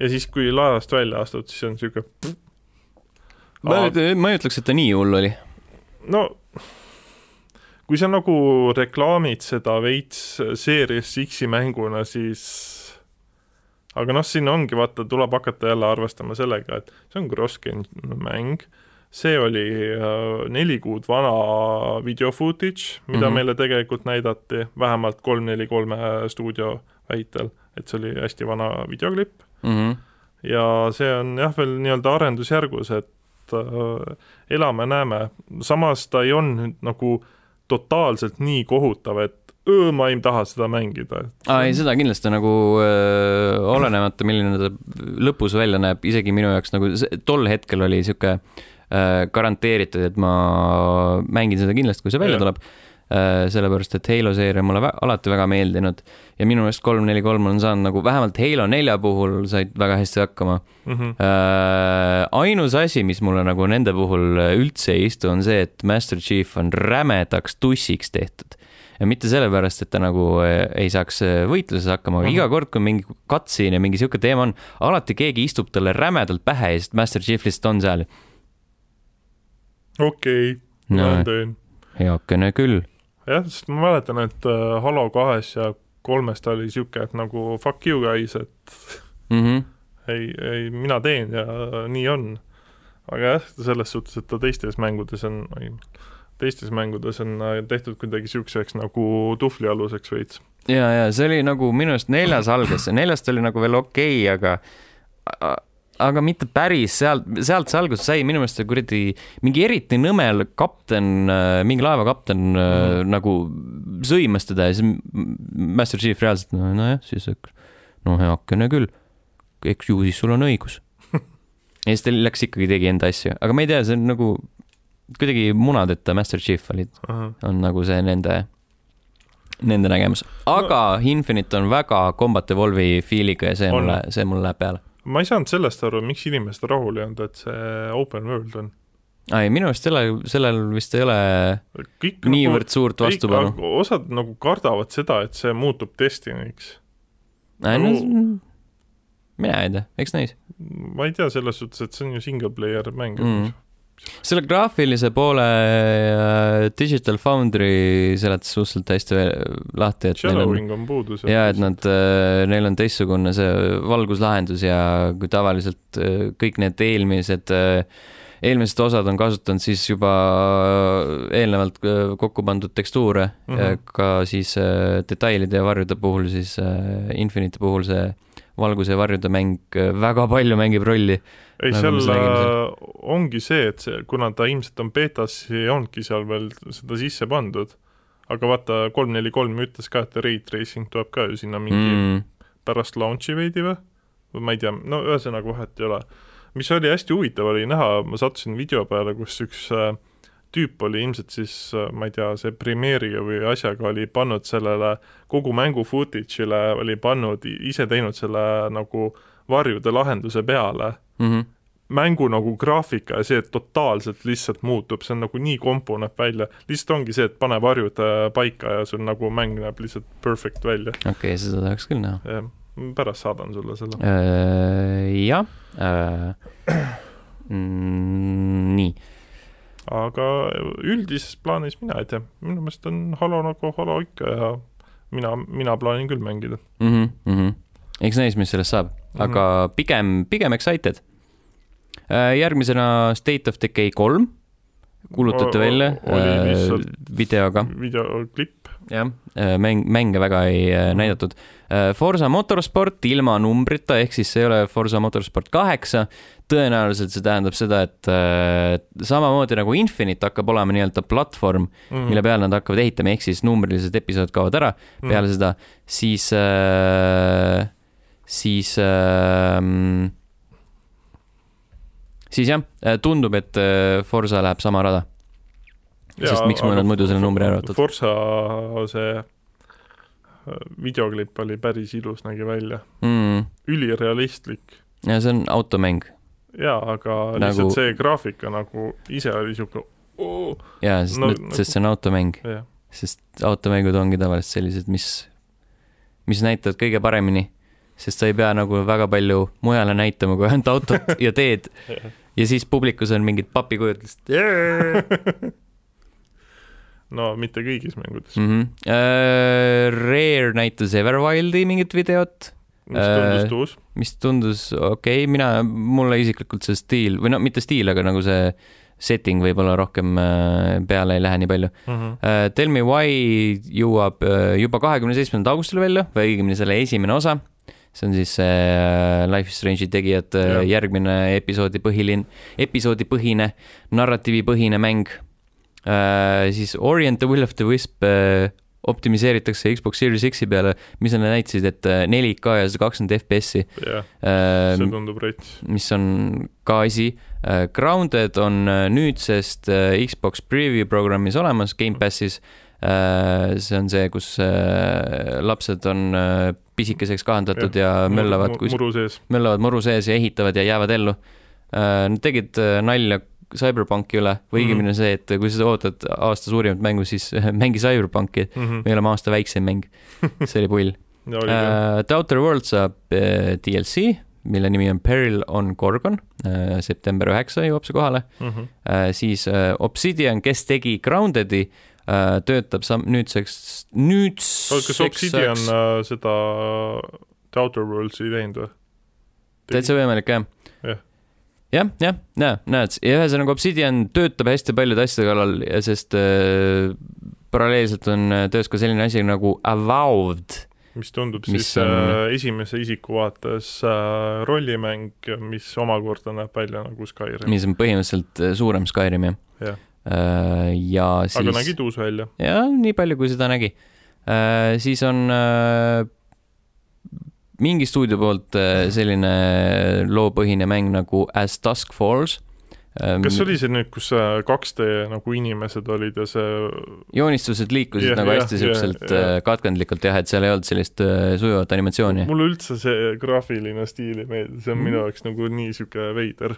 ja siis, kui laevast välja astud, siis on siuke ma nüüd, ma ei ütleks, et ta nii hull oli. no kui sa nagu reklaamid seda veits Series X-i mänguna, siis aga noh, siin ongi vaata, tuleb hakata jälle arvestama sellega, et see on cross-gen mäng, see oli äh, neli kuud vana video footage, mida mm. -hmm. meile tegelikult näidati, vähemalt kolm neli kolme stuudio väitel, et see oli hästi vana videoklipp Mhm. ja see on jah, veel nii-öelda arendusjärgus, et äh, elame-näeme, samas ta ei olnud nüüd nagu totaalselt nii kohutav, et ma ei taha seda mängida. aa, ei seda kindlasti nagu öö, olenemata, milline ta lõpus välja näeb, isegi minu jaoks nagu see- tol hetkel oli sihuke garanteeritud, et ma mängin seda kindlasti, kui see välja Jah. tuleb. sellepärast et Halo seeria mulle vä alati väga meeldinud ja minu meelest kolm neli kolm on saanud nagu vähemalt Halo nelja puhul said väga hästi hakkama mm. -hmm. äh, ainus asi, mis mulle nagu nende puhul üldse ei istu, on see, et Master Chief on rämedaks tussiks tehtud ja mitte sellepärast, et ta nagu äh, ei saaks äh, võitluses hakkama, aga Mhm. iga kord, kui mingi cutscene ja mingi sihuke teema on, alati keegi istub talle rämedalt pähe ja siis Master Chief lihtsalt on seal okei okay,, no, ma. teen. heakene küll jah, sest ma mäletan, et äh, Halo kahes ja kolmes ta oli sihuke, et nagu fuck you guys, et mm. -hmm. ei, ei mina teen ja nii on. aga jah, selles suhtes, et ta teistes mängudes on, teistes mängudes on äh, tehtud kuidagi siukseks nagu tuhvlialuseks veits. ja, ja see oli nagu minu arust neljas algas, neljast oli nagu veel okei okay,, aga aga mitte päris sealt, sealt see algus sai minu meelest see kuradi mingi eriti nõmel kapten, mingi laeva kapten mm. -hmm. nagu sõimas teda ja siis Master Chief reaalselt, no nojah, siis no heakene küll, eks ju siis sul on õigus. <laughs> ja siis ta läks ikkagi tegi enda asju, aga ma ei tea, see on nagu kuidagi munadeta Master Chief olid, on nagu see nende, nende nägemus. aga no. Infinite on väga Combat Evolve'i feel'iga ja see On. mulle, see mulle läheb peale. ma ei saanud sellest aru, miks inimesed rahul ei olnud, et see open world on. ei, minu arust selle, sellel vist ei ole kõik niivõrd suurt vastupanu. nagu, osad nagu kardavad seda, et see muutub Destiny'ks. No, nagu- mina ei tea, eks näis. ma ei tea, selles suhtes, et see on ju single player mäng Mm. Selle graafilise poole äh, Digital Foundry seletas suhteliselt hästi lahti, et neil on Shadowing on puudu ja et nad, neil on teistsugune see valguslahendus ja kui tavaliselt äh, kõik need eelmised, eelmised osad on kasutanud siis juba eelnevalt äh, kokku pandud tekstuure mm. -hmm. ka siis äh, detailide ja varjude puhul siis äh, Infinite'i puhul see valguse ja varjude mäng äh, väga palju mängib rolli. ei, nagu seal äh, ongi see, et see, kuna ta ilmselt on betas, ei olnudki seal veel seda sisse pandud. aga vaata, kolm neli kolm ütles ka, et rate tracing tuleb ka ju sinna mingi mm. Mm, pärast launch'i veidi või? või ma ei tea, no ühesõnaga vahet ei ole. mis oli hästi huvitav, oli näha, ma sattusin video peale, kus üks äh, tüüp oli ilmselt siis äh,, ma ei tea, see Premiere'iga või asjaga oli pannud sellele kogu mängu footage'ile oli pannud, ise teinud selle nagu varjude lahenduse peale mm -hmm. mängu nagu graafika ja see, totaalselt lihtsalt muutub, see on nagu nii kompo näeb välja, lihtsalt ongi see, et pane varjud äh, paika ja sul nagu mäng näeb lihtsalt perfect välja. okei okay,, seda tahaks küll näha. pärast saadan sulle selle. Äh, jah, nii aga üldises plaanis mina ei tea, minu meelest on Halo nagu Halo ikka ja mina, mina plaanin küll mängida. mm. -hmm, mm -hmm. Eks näis, mis sellest saab, aga pigem, pigem excited. järgmisena State of Decay kolm kuulutati välja äh, videoga, videoklipp, jah, mäng, mänge väga ei äh, näidatud. Forsa Motorsport ilma numbrita, ehk siis see ei ole Forsa Motorsport kaheksa. tõenäoliselt see tähendab seda, et äh, samamoodi nagu Infinite hakkab olema nii-öelda platvorm, mm. mille peale nad hakkavad ehitama, ehk siis numbrilised episood kaovad ära Mm. peale seda, siis äh,, siis äh, siis jah, tundub, et äh, Forsa läheb sama rada. sest miks mul nad muidu selle numbri ära võtavad? Forsa see äh, videoklipp oli päris ilus, nägi välja, mm,. ülirealistlik ja see on automäng jaa, aga Nagu- lihtsalt see graafika nagu ise oli siuke oo, ja sest No no,, nagu- sest see on automäng, jah, sest automängud ongi tavaliselt sellised, mis, mis näitavad kõige paremini, sest sa ei pea nagu väga palju mujale näitama kui ainult autot ja teed <laughs> ja siis publikus on mingid papikujutlust <laughs> no mitte kõigis mängudes, mm. -hmm. Uh, Rare näitas Everwildi mingit videot, mis Äh, tundus tuus, mis tundus okei okay., mina, mulle isiklikult see stiil või no mitte stiil, aga nagu see setting võib-olla rohkem äh, peale ei lähe nii palju uh,. Tell me why jõuab uh, juba kahekümne seitsmendal augustil välja või õigemini selle esimene osa. See on siis see uh, Life is Strange'i tegijate uh, järgmine episoodi põhiline, episoodipõhine, narratiivipõhine mäng uh,. siis Ori and the Will of the Wisp optimiseeritakse Xbox Series X-i peale, mis nad näitasid, et äh, 4K ja sada kakskümmend FPS-i jah, see tundub rets, mis on ka asi. Grounded on äh, nüüdsest äh, Xbox Preview programmis olemas, Gamepassis. Äh, see on see, kus äh, lapsed on äh, pisikeseks kahandatud ja, ja möllavad kus... möllavad muru sees ja ehitavad ja jäävad ellu. Nad tegid nalja Cyberpunki üle või õigemini mm -hmm. see, et kui sa ootad aasta suurimat mängu, siis <laughs> mängi Cyberpunki mm, -hmm. me oleme aasta väikseim mäng. <laughs> see oli pull uh,. The Outer World saab uh, DLC, mille nimi on Peril on Gorgon uh,, september üheksa jõuab see kohale mm. -hmm. Uh, siis uh, Obsidian, kes tegi Grounded'i uh,, töötab sam-, nüüdseks, nüüdseks kas Obsidian uh, seda The Outer Worlds'i ei teinud või? täitsa võimalik, jah yeah jah, jah, näe, näed, ja ühesõnaga Obsidian töötab hästi paljude asjade kallal, sest äh, paralleelselt on äh, töös ka selline asi nagu Avowed. mis tundub mis siis on... äh, esimese isiku vaates äh, rollimäng, mis omakorda näeb välja nagu Skyrim. mis on põhimõtteliselt äh, suurem Skyrim, jah ja. Äh,. ja siis. aga nägi tuus välja. jah, nii palju, kui seda nägi äh,. siis on äh, mingi stuudio poolt selline loopõhine mäng nagu As Dusk Falls. Kas see oli see nüüd, kus 2D nagu inimesed olid ja see joonistused liikusid yeah, nagu hästi yeah, siukselt yeah, katkendlikult jah, et seal ei olnud sellist sujuvat animatsiooni? mulle üldse see graafiline stiil ei meeldi, see on mm. minu jaoks nagu nii sihuke veider.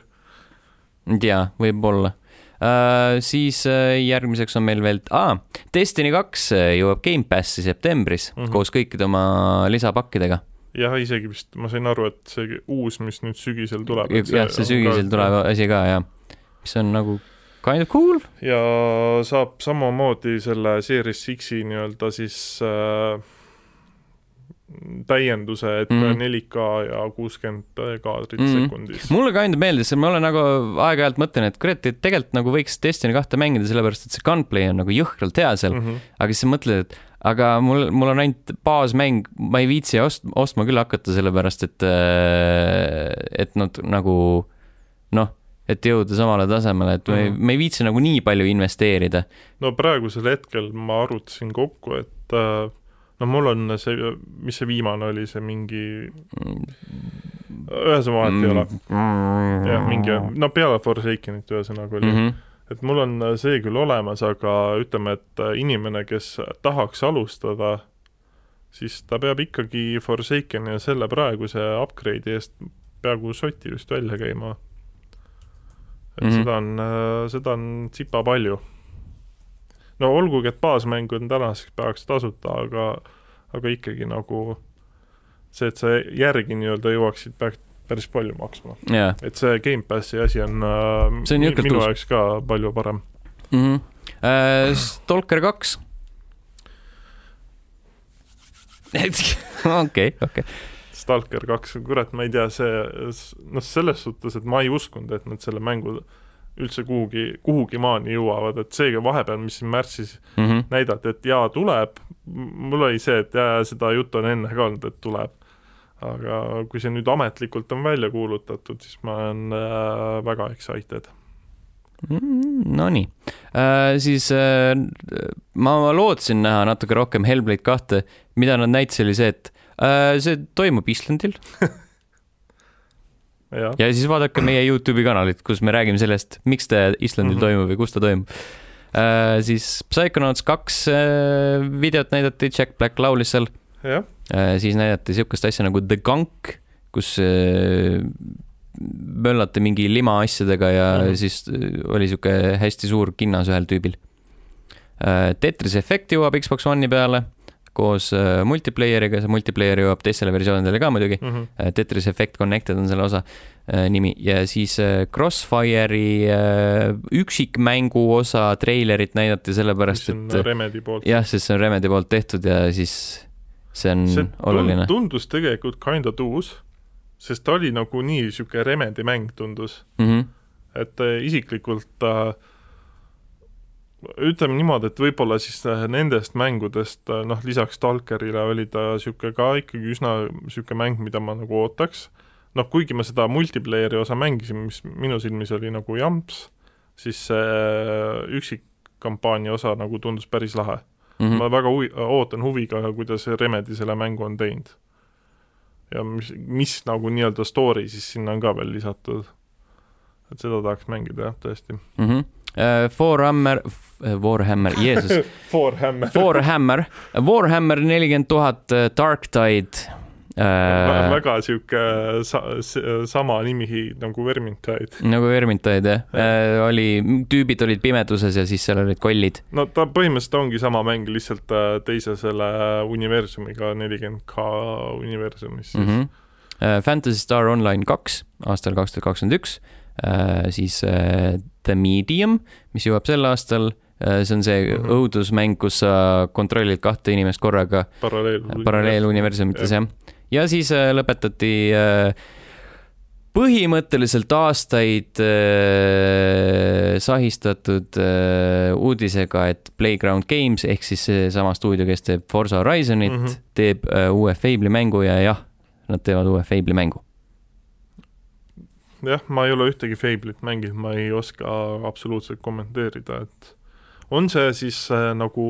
jaa, võib-olla Uh, siis uh, järgmiseks on meil veel ah,, Destiny kaks jõuab Gamepassi septembris mm -hmm. koos kõikide oma lisapakkidega jah, isegi vist ma sain aru, et see uus, mis nüüd sügisel tuleb. jah, see sügisel tulev asi ka jah, mis on nagu kind of cool. ja saab samamoodi selle Series Sixi nii-öelda siis äh, täienduse, et mm -hmm. 4K ja kuuskümmend kaadrit mm -hmm. sekundis. mulle ka ainult meeldis, ma olen nagu aeg-ajalt mõtlen, et kurat, et tegelikult nagu võiks Destiny kahte mängida, sellepärast et see gunplay on nagu jõhkralt hea seal mm, -hmm. aga siis sa mõtled, et aga mul, mul on ainult baasmäng, ma ei viitsi ost-, ostma küll hakata, sellepärast et, äh, et nad nagu noh, et jõuda samale tasemele, et me ei, me ei viitsi nagu nii palju investeerida. no praegusel hetkel ma arvutasin kokku, et äh, no mul on see, mis see viimane oli, see mingi ühesõnaga vahet ei ole. Mm. jah, mingi, no peale Forsakenit ühesõnaga oli mm. -hmm et mul on see küll olemas, aga ütleme, et inimene, kes tahaks alustada, siis ta peab ikkagi Forsakeni ja selle praeguse upgrade'i eest peaaegu soti vist välja käima. et mm -hmm. seda on, seda on tsipa palju. No olgugi, et baasmäng on tänaseks päevaks tasuta, aga, aga ikkagi nagu see, et sa järgi nii-öelda jõuaksid, peaks, päris palju maksma yeah.. et see Gamepassi asi on, äh, see on minu jaoks ka palju parem mm. -hmm. Uh, Stalker kaks. <laughs> okei, okei. Stalker kaks, kurat, ma ei tea, see, noh, selles suhtes, et ma ei uskunud, et nad selle mängu üldse kuhugi, kuhugi maani jõuavad, et seega vahepeal, mis siin märtsis mm -hmm. näidati, et jaa, tuleb, mul oli see, et jaa, seda juttu on enne ka olnud, et tuleb aga kui see nüüd ametlikult on välja kuulutatud, siis ma olen äh, väga excited mm,. Nonii äh,, siis äh, ma lootsin näha natuke rohkem Hellblade kahte, mida nad näitasid, oli see, et äh, see toimub Islandil <laughs> ja. ja siis vaadake meie Youtube'i kanalit, kus me räägime sellest, miks ta Islandil mm -hmm. toimub ja kus ta toimub äh,. siis Psychonauts kaks äh, videot näidati, Jack Black laulis seal Äh, siis näidati niisugust asja nagu The Gunk, kus äh, möllati mingi lima asjadega ja mm -hmm. siis äh, oli niisugune hästi suur kinnas ühel tüübil. Tetris Effect jõuab Xbox One'i peale koos multiplayer'iga, see multiplayer jõuab teistele versioonidele ka muidugi mm. -hmm. Tetris Effect Connected on selle osa nimi ja siis Crossfire'i üksikmängu osa treilerit näidati sellepärast, et jah, sest see on Remedi poolt tehtud ja siis see on see oluline. tundus tegelikult kinda tuus, sest ta oli nagu nii niisugune Remedi mäng tundus mm. -hmm. et äh, isiklikult äh, ütleme niimoodi, et võib-olla siis äh, nendest mängudest äh, noh, lisaks Stalkerile oli ta niisugune ka ikkagi üsna niisugune mäng, mida ma nagu ootaks, noh, kuigi ma seda multiplayer'i osa mängisin, mis minu silmis oli nagu jamps, siis see äh, üksikkampaania osa nagu tundus päris lahe mm. -hmm. ma väga huvi, ootan huviga, kuidas Remedi selle mängu on teinud. ja mis, mis nagu nii-öelda story siis sinna on ka veel lisatud. et seda tahaks mängida jah, tõesti mm. -hmm. Uh, Warhammer, <laughs> Warhammer, Jeesus, Warhammer. Warhammer, Warhammer nelikümmend tuhat äh, Dark Tide uh,. väga sihuke sa, sama nimi nagu Vermintide. nagu Vermintide jah uh,, oli, tüübid olid pimeduses ja siis seal olid kollid. no ta põhimõtteliselt ongi sama mäng, lihtsalt äh, teise selle universumiga, nelikümmend K universumis siis mm. -hmm. Fantasy Star Online kaks aastal kaks tuhat kakskümmend üks, siis uh, The Medium, mis jõuab sel aastal uh,, see on see mm. -hmm. õudusmäng, kus sa kontrollid kahte inimest korraga paralleel. paralleeluniversumites jah. ja siis äh, lõpetati äh, põhimõtteliselt aastaid äh, sahistatud äh, uudisega, et Playground Games ehk siis seesama stuudio, kes teeb Forza Horizonit mm. -hmm. teeb äh, uue Fable'i mängu ja jah, nad teevad uue Fable'i mängu. jah, ma ei ole ühtegi Fable'it mänginud, ma ei oska absoluutselt kommenteerida, et on see siis äh, nagu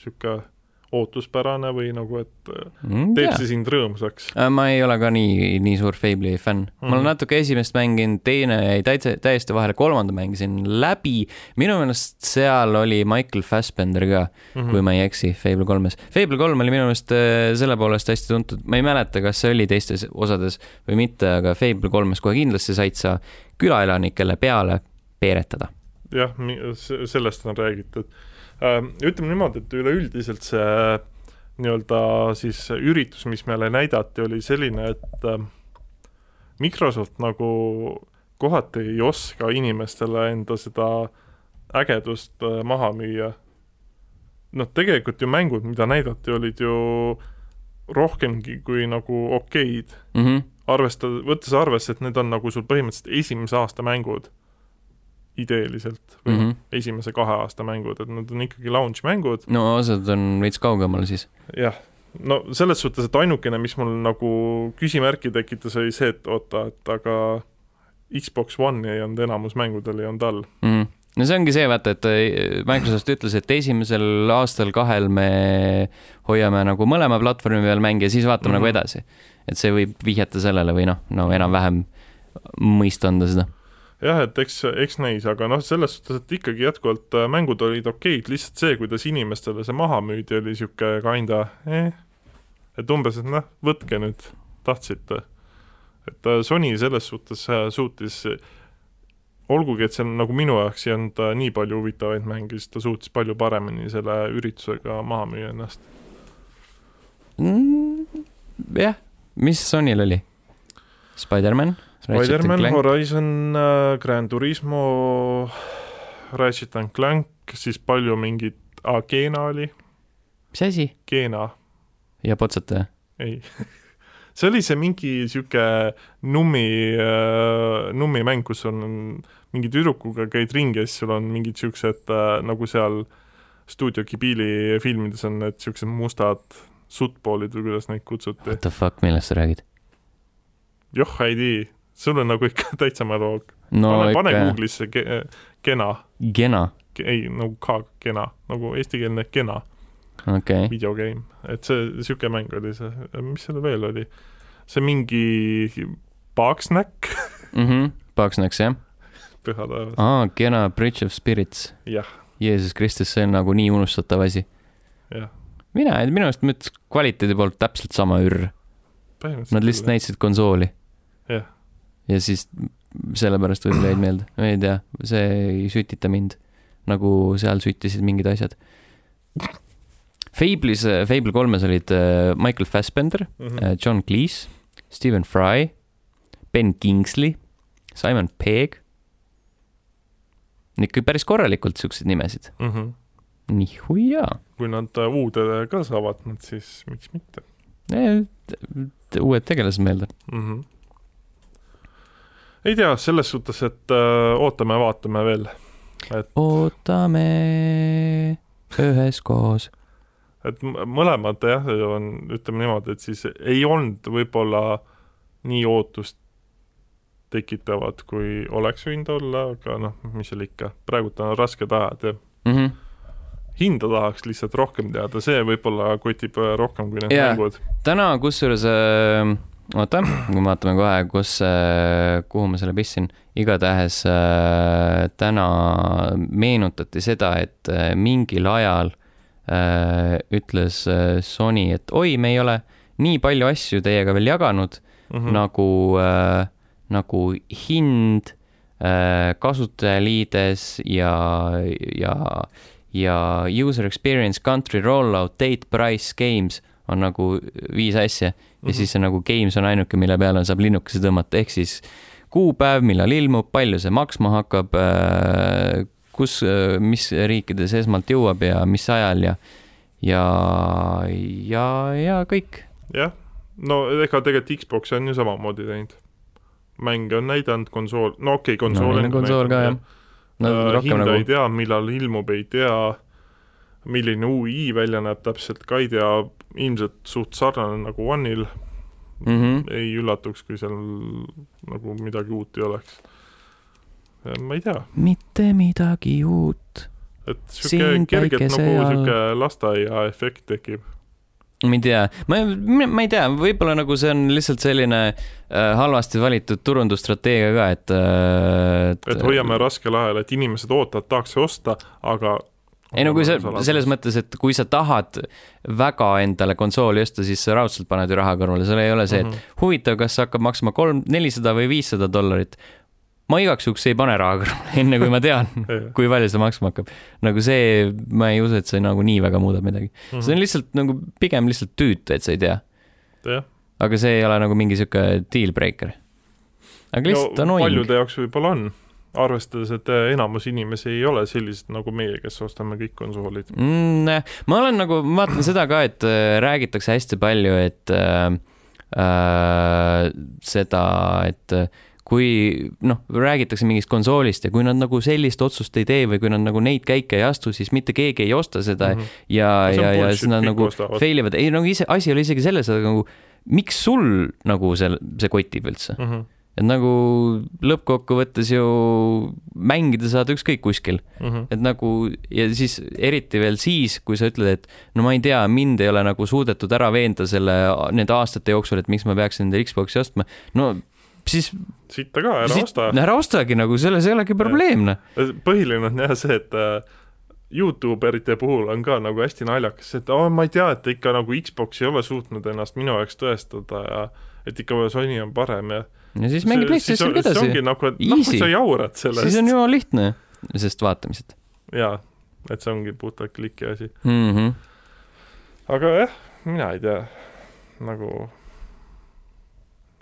sihuke ootuspärane või nagu, et äh, Mm, teeb see sind rõõmsaks? Äh, ma ei ole ka nii, nii suur Fable'i fänn mm. -hmm. ma olen Mhm. natuke esimest mänginud, teine jäi täitsa, täiesti vahele, kolmanda mängisin läbi. minu meelest seal oli Michael Fassbender ka mm. -hmm. kui ma ei eksi, Fable kolmes. Fable kolm oli minu meelest äh, selle poolest hästi tuntud, ma ei mäleta, kas see oli teistes osades või mitte, aga Fable kolmes kohe kindlasti said sa külaelanikele peale peeretada. jah, sellest on räägitud. Ütleme niimoodi, et üleüldiselt see nii-öelda siis üritus, mis meile näidati, oli selline, et äh, Microsoft nagu kohati ei oska inimestele enda seda ägedust äh, maha müüa. noh, tegelikult ju mängud, mida näidati, olid ju rohkemgi kui nagu okeid Mm -hmm. arvestada, võttes arvesse, et need on nagu sul põhimõtteliselt esimese aasta mängud ideeliselt või mm Mm -hmm. -hmm. esimese kahe aasta mängud, et need on ikkagi launch mängud, no osad on veits kaugemal siis. jah. no selles suhtes, et ainukene, mis mul nagu küsimärki tekitas, oli see, et oota, et aga Xbox One ei olnud enamus mängudel ei olnud all. mm.. no see ongi see, vaata, et äh, Microsoft ütles, et esimesel aastal kahel me hoiame nagu mõlema platvormi peal mänge ja siis vaatame mm. -hmm. nagu edasi. et see võib vihjata sellele või noh, no enam-vähem mõista anda seda. jah, et eks, eks näis, aga noh, selles suhtes, et ikkagi jätkuvalt äh, mängud olid okeid, lihtsalt see, kuidas inimestele see maha müüdi, oli niisugune kinda eh., et umbes, et noh, võtke nüüd, tahtsite. et äh, Sony selles suhtes äh, suutis, olgugi et seal nagu minu jaoks ei olnud nii palju huvitavaid mänge, siis ta suutis palju paremini selle üritusega maha müüa ennast. Mm, jah, mis Sonyl oli? Spider-man? Spider-man, Horizon äh,, Gran Turismo, Ratchet and Clank, siis palju mingit ah,, Keena oli, mis asi? Keena ja Potsataja? ei <laughs> see oli see mingi sihuke nummi äh,, nummimäng, kus on mingi tüdrukuga käid ringi ja siis sul on mingid siuksed äh, nagu seal stuudio Ghibli filmides on need siuksed mustad suttpoolid või kuidas neid kutsuti. What the fuck, millest sa räägid? joh, ei tea, sul on nagu ikka <laughs> täitsa mäluauk no pane, pane Google'isse ke, Kena, Gena, ei nagu ka Kena, nagu eestikeelne Kena okay.. videogame, et see siuke mäng oli see, mis seal veel oli, see mingi Bugsnack, <laughs> Mhm. Bugsnax jah? püha taevas, aa, Gena Bridge of Spirits. jah, Jeesus Kristus, see on nagu nii unustatav asi. jah. mina, minu arust ütleks kvaliteedi poolt täpselt sama ürr. Nad lihtsalt näitasid konsooli. Jah. Ja siis sellepärast võib-olla jäid meelde, ma ei tea, see ei sütita mind. nagu seal süttisid mingid asjad. Fable'is, Fable kolmes olid äh, Michael Fassbender, mm. äh, John Cleese, Stephen Fry, Ben Kingsley, Simon Pegg. ikka päris korralikult siukseid nimesid. -hmm. nihuiaa. kui nad äh, uude ka saavad, siis miks mitte uued tegelased meelde. mm. -hmm. Ei tea, selles suhtes, et äh, ootame-vaatame veel, ootame üheskoos. et mõlemad jah, on, ütleme niimoodi, et siis ei olnud võib-olla nii ootust tekitavad, kui oleks võinud olla, aga noh, mis seal ikka, praegult on rasked ajad ja mm. -hmm. hinda tahaks lihtsalt rohkem teada, see võib-olla kotib äh, rohkem kui need mängud. täna kusjuures äh, oota, me vaatame kohe, kus, kuhu ma selle pistsin. igatahes äh, täna meenutati seda, et äh, mingil ajal äh, ütles äh, Sony, et oi, me ei ole nii palju asju teiega veel jaganud mm -hmm. nagu äh,, nagu hind äh,, kasutajaliides ja, ja, ja user experience, country rollout, date, price, games on nagu viis asja ja mm. -hmm. siis see nagu games on ainuke, mille peale saab linnukese tõmmata, ehk siis kuupäev, millal ilmub, palju see maksma hakkab, kus, mis riikides esmalt jõuab ja mis ajal ja, ja, ja, ja kõik. jah, no ega tegelikult Xbox on ju samamoodi teinud. mänge on näidanud, konsool, no okei okay,, konsool no,. konsool ka jah. no äh, hinda nagu ei tea, millal ilmub, ei tea, milline UI välja näeb täpselt ka ei tea, ilmselt suht sarnane nagu One'il mm. -hmm. ei üllatuks, kui seal nagu midagi uut ei oleks. ma ei tea, mitte midagi uut. et sihuke kergelt nagu sihuke lasteaia efekt tekib. ma ei tea, ma, ma ei tea, võib-olla nagu see on lihtsalt selline äh, halvasti valitud turundusstrateegia ka, et äh, et hoiame raskel ajal, et inimesed ootavad, tahaks osta, aga ei no kui sa selles mõttes, et kui sa tahad väga endale konsooli osta, siis sa raudselt paned ju raha kõrvale, seal ei ole see, et Mhm. huvitav, kas see hakkab maksma kolm, nelisada või viissada dollarit. ma igaks juhuks ei pane raha kõrvale, <laughs> enne kui ma tean, <laughs> kui palju see maksma hakkab. nagu see, ma ei usu, et see nagu nii väga muudab midagi. see on lihtsalt nagu pigem lihtsalt tüütu, et sa ei tea. jah, aga see ei ole nagu mingi sihuke deal breaker. aga lihtsalt annoying. paljude jaoks võib-olla on, arvestades, et äh, enamus inimesi ei ole sellised nagu meie, kes ostame kõik konsoolid. mm,. ma olen nagu, ma vaatan seda ka, et äh, räägitakse hästi palju, et äh, äh, seda, et äh, kui noh, räägitakse mingist konsoolist ja kui nad nagu sellist otsust ei tee või kui nad nagu neid käike ei astu, siis mitte keegi ei osta seda mm -hmm. ja, ja, ja siis nad nagu ostavad. fail ivad, ei nagu ise, asi ei ole isegi selles, aga nagu miks sul nagu see, see kotib üldse, mm. -hmm. Et nagu lõppkokkuvõttes ju mängida saad ükskõik kuskil Mm -hmm. et nagu ja siis eriti veel siis, kui sa ütled, et no ma ei tea, mind ei ole nagu suudetud ära veenda selle, nende aastate jooksul, et miks ma peaks endale Xbox'i ostma, no siis sitta ka, ära siit- osta. ära ostagi nagu, selles ei olegi probleem, noh. põhiline on jah see, et äh, Youtuberite puhul on ka nagu hästi naljakas, et aa, ma ei tea, et ikka nagu Xbox ei ole suutnud ennast minu jaoks tõestada ja et ikka Sony on parem ja ja siis mängi PlayStationiga see ongi edasi. nagu, et noh, sa jaurad sellest. siis on jumala lihtne, sest vaatamised jaa, et see ongi puhtalt kliki asi. mm. -hmm. aga jah, mina ei tea, nagu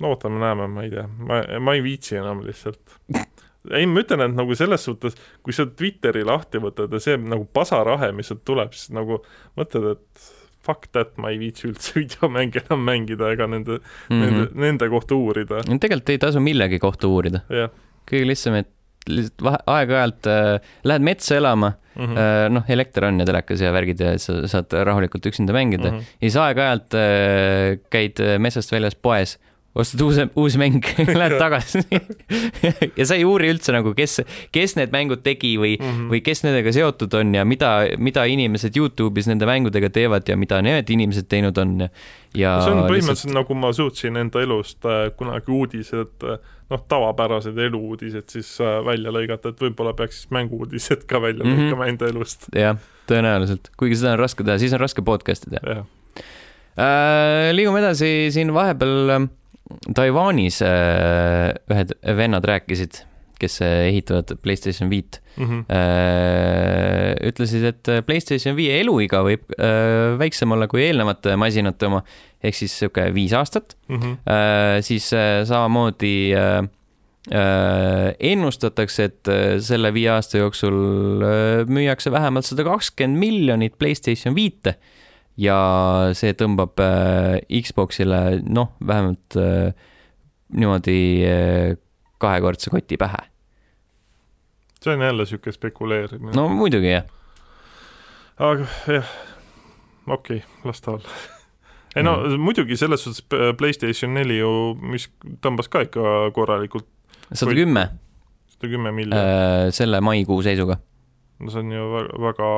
no ootame-näeme, ma ei tea, ma, ma ei viitsi enam lihtsalt. <laughs> ei, ma ütlen, et nagu selles suhtes, kui sa Twitteri lahti võtad ja see nagu pasarahe, mis sealt tuleb, siis nagu mõtled, et fuck that, ma ei viitsi üldse <laughs> videomänge enam mängida ega nende mm, -hmm. nende, nende kohta uurida. Tegelikult ei tasu millegi kohta uurida, jah kõige lihtsam, et lihtsalt vahe, aeg-ajalt äh, lähed metsa elama mm -hmm. äh,, noh, elekter on ja telekas ja värgid ja sa saad rahulikult üksinda mängida mm. -hmm. ja siis aeg-ajalt äh, käid äh, metsast väljas poes, ostad uus, uus mäng, <laughs> lähed tagasi ja sa ei uuri üldse nagu, kes, kes need mängud tegi või mm. -hmm. või kes nendega seotud on ja mida, mida inimesed Youtube'is nende mängudega teevad ja mida need inimesed teinud on ja, ja see on põhimõtteliselt nagu ma suutsin enda elust äh, kunagi uudised äh, noh, tavapärased eluuudised siis äh, välja lõigata, et võib-olla peaks siis mängu-uudised ka välja Mhm. lõikama enda elust, jah, tõenäoliselt, kuigi seda on raske teha, siis on raske podcast'i teha äh,. liigume edasi, siin vahepeal Taiwanis äh, ühed vennad rääkisid, kes äh, ehitavad Playstation viit Mhm. äh,, ütlesid, et Playstation viie eluiga võib väiksem olla kui eelnevate masinate oma, ehk siis sihuke viis aastat Mhm. äh,, siis samamoodi ennustatakse, et selle viie aasta jooksul müüakse vähemalt sada kakskümmend miljonit Playstation viite ja see tõmbab äh, Xbox'ile noh, vähemalt äh, niimoodi äh, kahekordse koti pähe. see on jälle niisugune spekuleerimine no.. muidugi jah, aga jah, okei okay,, las ta olla. <laughs> ei no mm. muidugi selles suhtes PlayStation neli ju, mis tõmbas ka ikka korralikult sada kümme sada kümme miljonit, selle maikuu seisuga. No see on ju väga,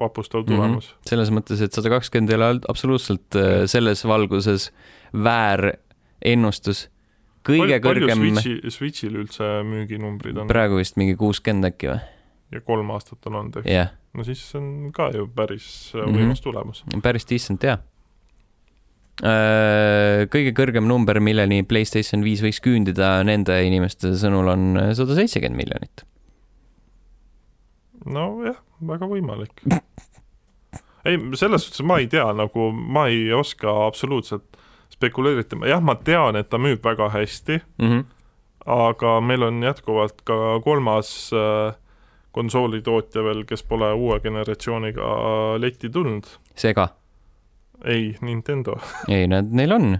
vapustav tulemus mm. selles mõttes, et sada kakskümmend ei ole absoluutselt äh, selles valguses väär ennustus. kõige palju kõrgem, Switchi, Switchil üldse müüginumbrid on praegu vist mingi kuuskümmend äkki või? ja kolm aastat on olnud, eks? jah, no siis on ka ju päris mm Mhm. võimas tulemus. päris decent jah. kõige kõrgem number, milleni Playstation viis võiks küündida nende inimeste sõnul on sada seitsekümmend miljonit. nojah, väga võimalik. ei, selles suhtes ma ei tea, nagu ma ei oska absoluutselt spekuleerida, jah, ma tean, et ta müüb väga hästi, Mm -hmm. aga meil on jätkuvalt ka kolmas äh, konsoolitootja veel, kes pole uue generatsiooniga letti tulnud. sega, ei, Nintendo. ei nad, neil on,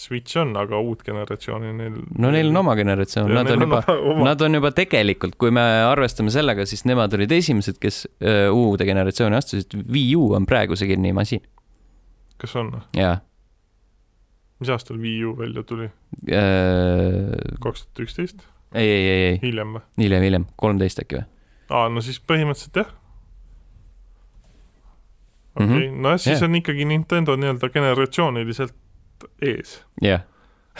Switch on, aga uut generatsiooni neil no neil on oma generatsioon, nad on juba. Nad on juba tegelikult, kui me arvestame sellega, siis nemad olid esimesed, kes uude generatsiooni astusid. Wii U on praegusegi masin kas on? ja mis aastal Wii U välja tuli? kaks tuhat üksteist? ei, ei, ei, ei, hiljem või? hiljem, hiljem, kolmteist äkki või? aa, no siis põhimõtteliselt jah. okei okay., no siis Jah. on ikkagi Nintendo nii-öelda generatsiooniliselt ees. jah,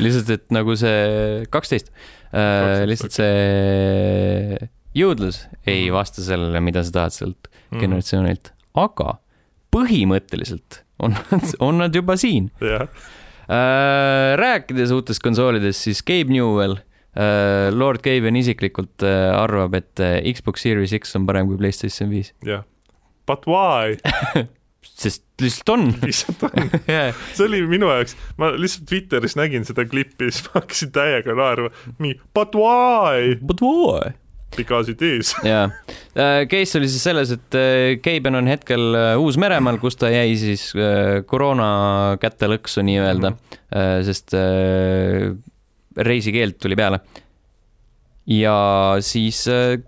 lihtsalt, et nagu see kaksteist, lihtsalt see jõudlus ei Mhm. vasta sellele, mida sa tahad sealt mm.. generatsioonilt, aga põhimõtteliselt on nad, on nad juba siin. jah, rääkides uutest konsoolidest, siis Gabe Newell, Lord Gabe on isiklikult äh, arvab, et äh, Xbox Series X on parem kui Playstation viis, jah. But why? <laughs> sest lihtsalt on. <laughs> lihtsalt on, <laughs> see oli minu jaoks, ma lihtsalt Twitteris nägin seda klippi, <laughs> siis ma hakkasin täiega naerma. nii, but why? But why? Because it is. jaa, case oli siis selles, et äh, Gaben on hetkel äh, Uus-Meremaal, kus ta jäi siis äh, koroona kätte lõksu nii-öelda, sest äh, reisikeeld tuli peale. ja siis äh,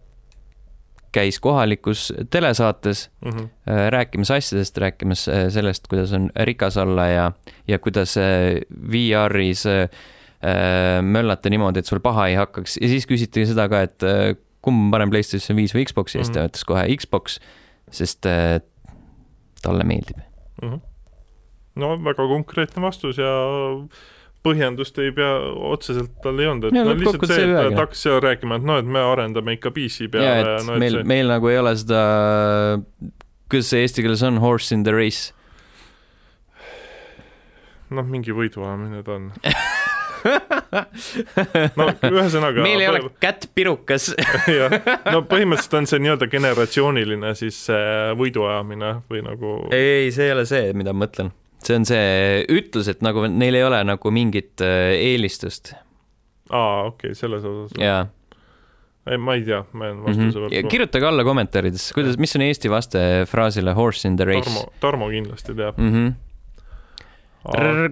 käis kohalikus telesaates Mhm. äh, rääkimas asjadest, rääkimas äh, sellest, kuidas on rikas olla ja, ja kuidas äh, VR-is äh, möllata niimoodi, et sul paha ei hakkaks ja siis küsiti seda ka, et kumb on parem PlayStation viis või Xbox ja siis ta Mhm. ütles kohe Xbox, sest äh, talle meeldib. Mhm. no väga konkreetne vastus ja põhjendust ei pea, otseselt tal ei olnud, et Ja no lihtsalt see, et ta hakkas seal rääkima, et noh, et me arendame ikka PC ja peale ja, et no, meil, see, meil nagu ei ole seda, kuidas see eesti keeles on, horse in the race. noh, mingi võiduajamine ta on. <laughs> no ühesõnaga meil ei ole kätt pirukas. <laughs> jah, no põhimõtteliselt on see nii-öelda generatsiooniline siis see võiduajamine või nagu ei, ei, see ei ole see, mida ma mõtlen. See on see ütlus, et nagu neil ei ole nagu mingit äh, eelistust aa, okei okay,, selles osas. ja ei, ma ei tea, ma jään mm. vastuse -hmm. võlgu. kirjutage alla kommentaarides, kuidas, mis on eesti vaste fraasile horse in the race Tarmo, Tarmo kindlasti teab. mm. -hmm.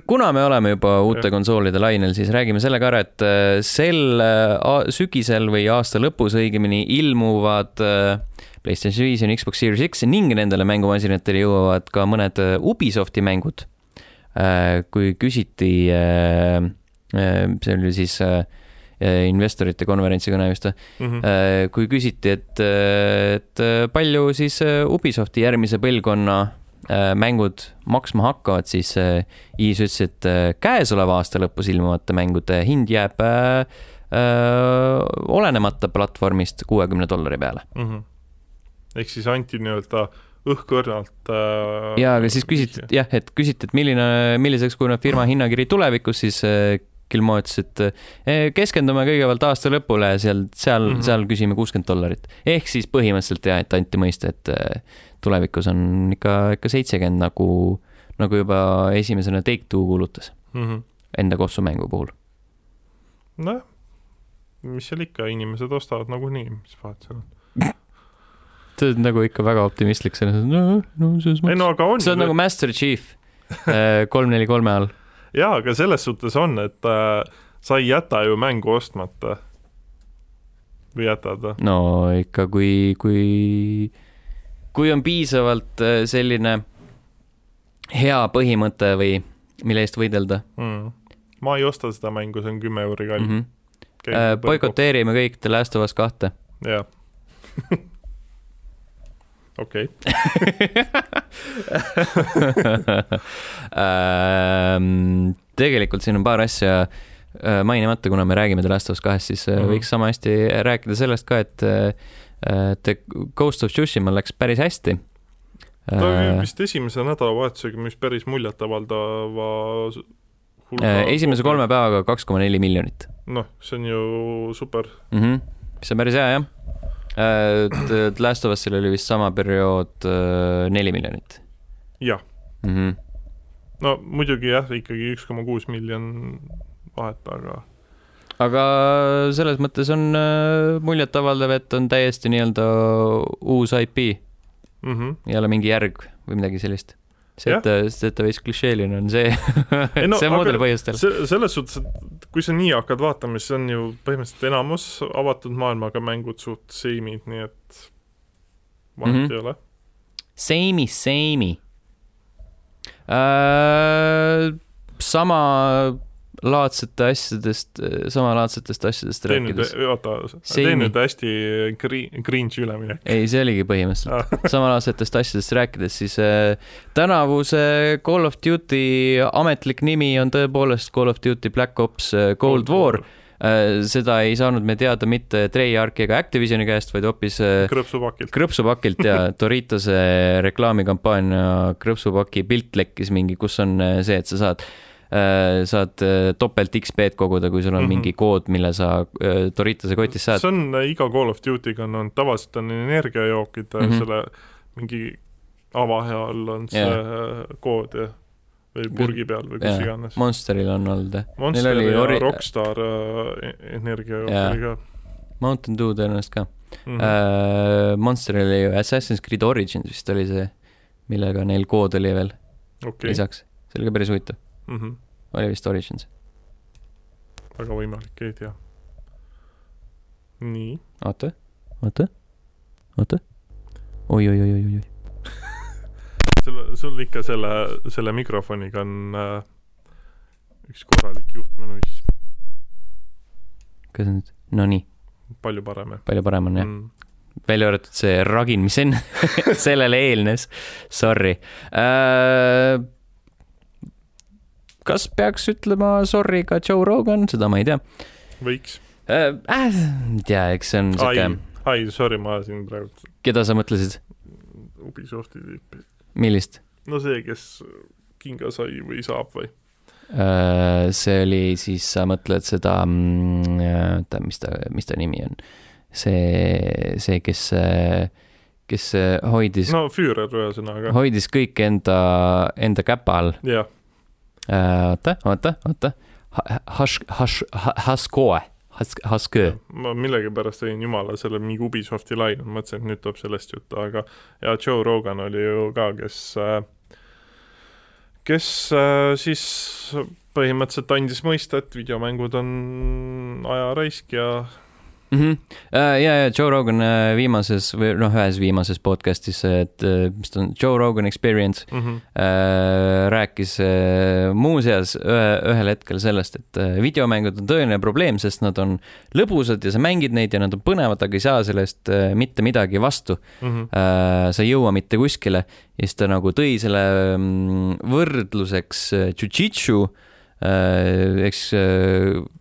kuna me oleme juba uute Jah. konsoolide lainel, siis räägime selle ka ära, et äh, sel äh, sügisel või aasta lõpus õigemini ilmuvad äh, PlayStation viis ja Xbox Series X ning nendele mängumasinatele jõuavad ka mõned äh, Ubisofti mängud. kui küsiti, see oli siis äh, investorite konverentsi kõne vist, Mhm. kui küsiti, et, et palju siis äh, Ubisofti järgmise põlvkonna äh, mängud maksma hakkavad, siis äh, Iis ütles, et äh, käesoleva aasta lõpus ilmuvate mängude hind jääb äh, äh, olenemata platvormist kuuekümne dollari peale. Mhm. Ehk siis anti nii-öelda õhkõrnalt äh, ja, aga siis küsiti, jah, et küsiti, et milline, milliseks kujuneb firma hinnakiri tulevikus, siis äh, Gilmo ütles, et äh, keskendume kõigepealt aasta lõpule ja seal, seal mm. -hmm. seal küsime kuuskümmend dollarit. ehk siis põhimõtteliselt jah, et anti mõista, et äh, tulevikus on ikka, ikka seitsekümmend nagu, nagu juba esimesena Take-Two kuulutas mm. -hmm. enda kossumängu puhul. nojah, mis seal ikka, inimesed ostavad nagunii, mis vahet seal on. <laughs> see on nagu ikka väga optimistlik selles mõttes, no, no selles ei no mõttes. aga on see on nagu Master Chief kolm, neli, kolme all. jaa, aga selles suhtes on, et äh, sa ei jäta ju mängu ostmata. või jätad või? no ikka, kui, kui, kui on piisavalt äh, selline hea põhimõte või mille eest võidelda mm.. ma ei osta seda mängu, see on kümme euri kallim mm. mm -hmm. Äh, boikoteerime kõik The Last of Us kahte. jah. okei, Ähm, tegelikult siin on paar asja äh, mainimata, kuna me räägime The Last of Us kahest, siis mm -hmm. võiks sama hästi rääkida sellest ka, et et Ghost of Tsushima läks päris hästi. ta oli vist esimese nädalavahetusega müüs päris muljetavaldava hulga esimese kolme päevaga kaks koma neli miljonit. noh, see on ju super mm. -hmm. see on päris hea, jah. The Last of Us'il oli vist sama periood neli miljonit. jah mm. -hmm no muidugi jah, ikkagi üks koma kuus miljon vahet, aga aga selles mõttes on äh, muljetavaldav, et on täiesti nii-öelda uus IP mm. -hmm. ei ole mingi järg või midagi sellist. See, et, sest et ta veits klišeeline on see <laughs> no, see muudel põhjustel. selles suhtes, et kui sa nii hakkad vaatama, siis on ju põhimõtteliselt enamus avatud maailmaga mängud suht seimid, nii et vahet mm -hmm. ei ole. Seimi, seimi äh,. sama laadsete asjadest, samalaadsetest asjadest rääkides. oota, tee nüüd hästi green, cringe üleminek. ei, see oligi põhimõtteliselt ah. <laughs> samalaadsetest asjadest rääkides, siis äh, tänavuse Call of Duty ametlik nimi on tõepoolest Call of Duty Black Ops äh, Cold, Cold War, War seda ei saanud me teada mitte Treyarchi ega Activisioni käest, vaid hoopis krõpsupakilt. krõpsupakilt ja Doritose <laughs> reklaamikampaania krõpsupaki pilt lekkis mingi, kus on see, et sa saad saad äh, topelt XP-d koguda, kui sul on mm -hmm. mingi kood, mille sa äh, Doritose kotist saad. see on iga Call of Duty'ga on olnud, tavaliselt on energiajookid mm, -hmm. selle mingi avahe all on see yeah. kood ja või purgi peal või kus yeah. iganes. Monsteril on olnud jah. Monster oli ja ori... Rockstar äh, energiajook yeah. oli ka. Mountain Dew tõenäoliselt ka mm. -hmm. Uh, Monsteril oli ju Assassin's Creed Origins vist oli see, millega neil kood oli veel okay. lisaks, see oli ka päris huvitav mm. -hmm. oli vist Origins. väga võimalik, ei tea. nii. oota, oota, oota oi, oi, oi, oi, oi, oi. <laughs> sul, sul ikka selle, selle mikrofoniga on äh, üks korralik juhtmenuiss. kas nüüd, no nii. palju parem, jah? palju parem on, jah mm välja arvatud see ragin, mis enne <laughs> sellele eelnes, sorry äh, kas peaks ütlema sorry ka Joe Rogan, seda ma ei tea. võiks äh,. äh ei tea, eks see on siuke. ai, sorry, ma ajasin praegu. keda sa mõtlesid? Ubisofti tüüpi. millist? no see, kes kinga sai või saab või? Äh, see oli siis, sa mõtled seda, mm, oota, mis ta, mis ta nimi on? see, see, kes kes hoidis. no Führer ühesõnaga. hoidis kõik enda, enda käpa all. jah Äh, oota, oota, oota. Haš-, haš-, Haskoe. Haskö. ma millegipärast tõin jumala selle mingi Ubisofti laine, mõtlesin, et nüüd tuleb sellest juttu, aga ja Joe Rogan oli ju ka, kes äh, kes äh, siis põhimõtteliselt andis mõista, et videomängud on ajaraisk ja mm. -hmm. ja, ja Joe Rogan äh, viimases või noh, ühes viimases podcast'is, et äh, mis ta on, Joe Rogan Experience mm, -hmm. rääkis muuseas ühe, ühel hetkel sellest, et videomängud on tõeline probleem, sest nad on lõbusad ja sa mängid neid ja nad on põnevad, aga ei saa selle eest mitte midagi vastu mm. -hmm. sa ei jõua mitte kuskile ja siis ta nagu tõi selle mm, võrdluseks jujitsu eks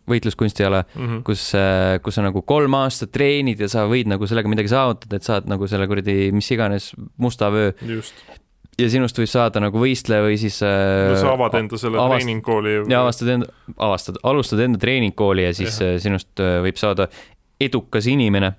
võitluskunstiala mm, -hmm. kus, äh, kus sa nagu kolm aastat treenid ja sa võid nagu sellega midagi saavutada, et saad nagu selle kuradi mis iganes musta vöö. ja sinust võib saada nagu võistleja või siis äh, no, sa avad enda selle avast, treeningkooli ja avastad enda, avastad, alustad enda treeningkooli ja siis ja. Äh, sinust võib saada edukas inimene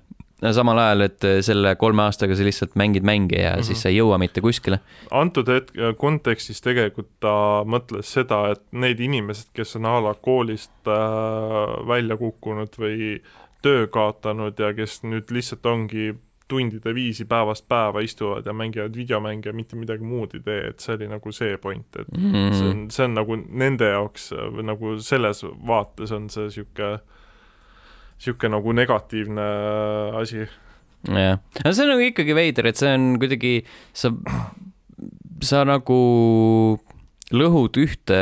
samal ajal, et äh, selle kolme aastaga sa lihtsalt mängid mänge ja mm -hmm. siis sa ei jõua mitte kuskile. antud hetk-, kontekstis tegelikult ta mõtles seda, et need inimesed, kes on a la koolist äh, välja kukkunud või töö kaotanud ja kes nüüd lihtsalt ongi tundide viisi päevast päeva istuvad ja mängivad videomänge ja mitte midagi muud ei tee, et see oli nagu see point, et mm -hmm. see on, see on nagu nende jaoks nagu selles vaates on see niisugune niisugune nagu negatiivne asi. jah, no see on nagu ikkagi veider, et see on kuidagi, sa, sa nagu lõhud ühte,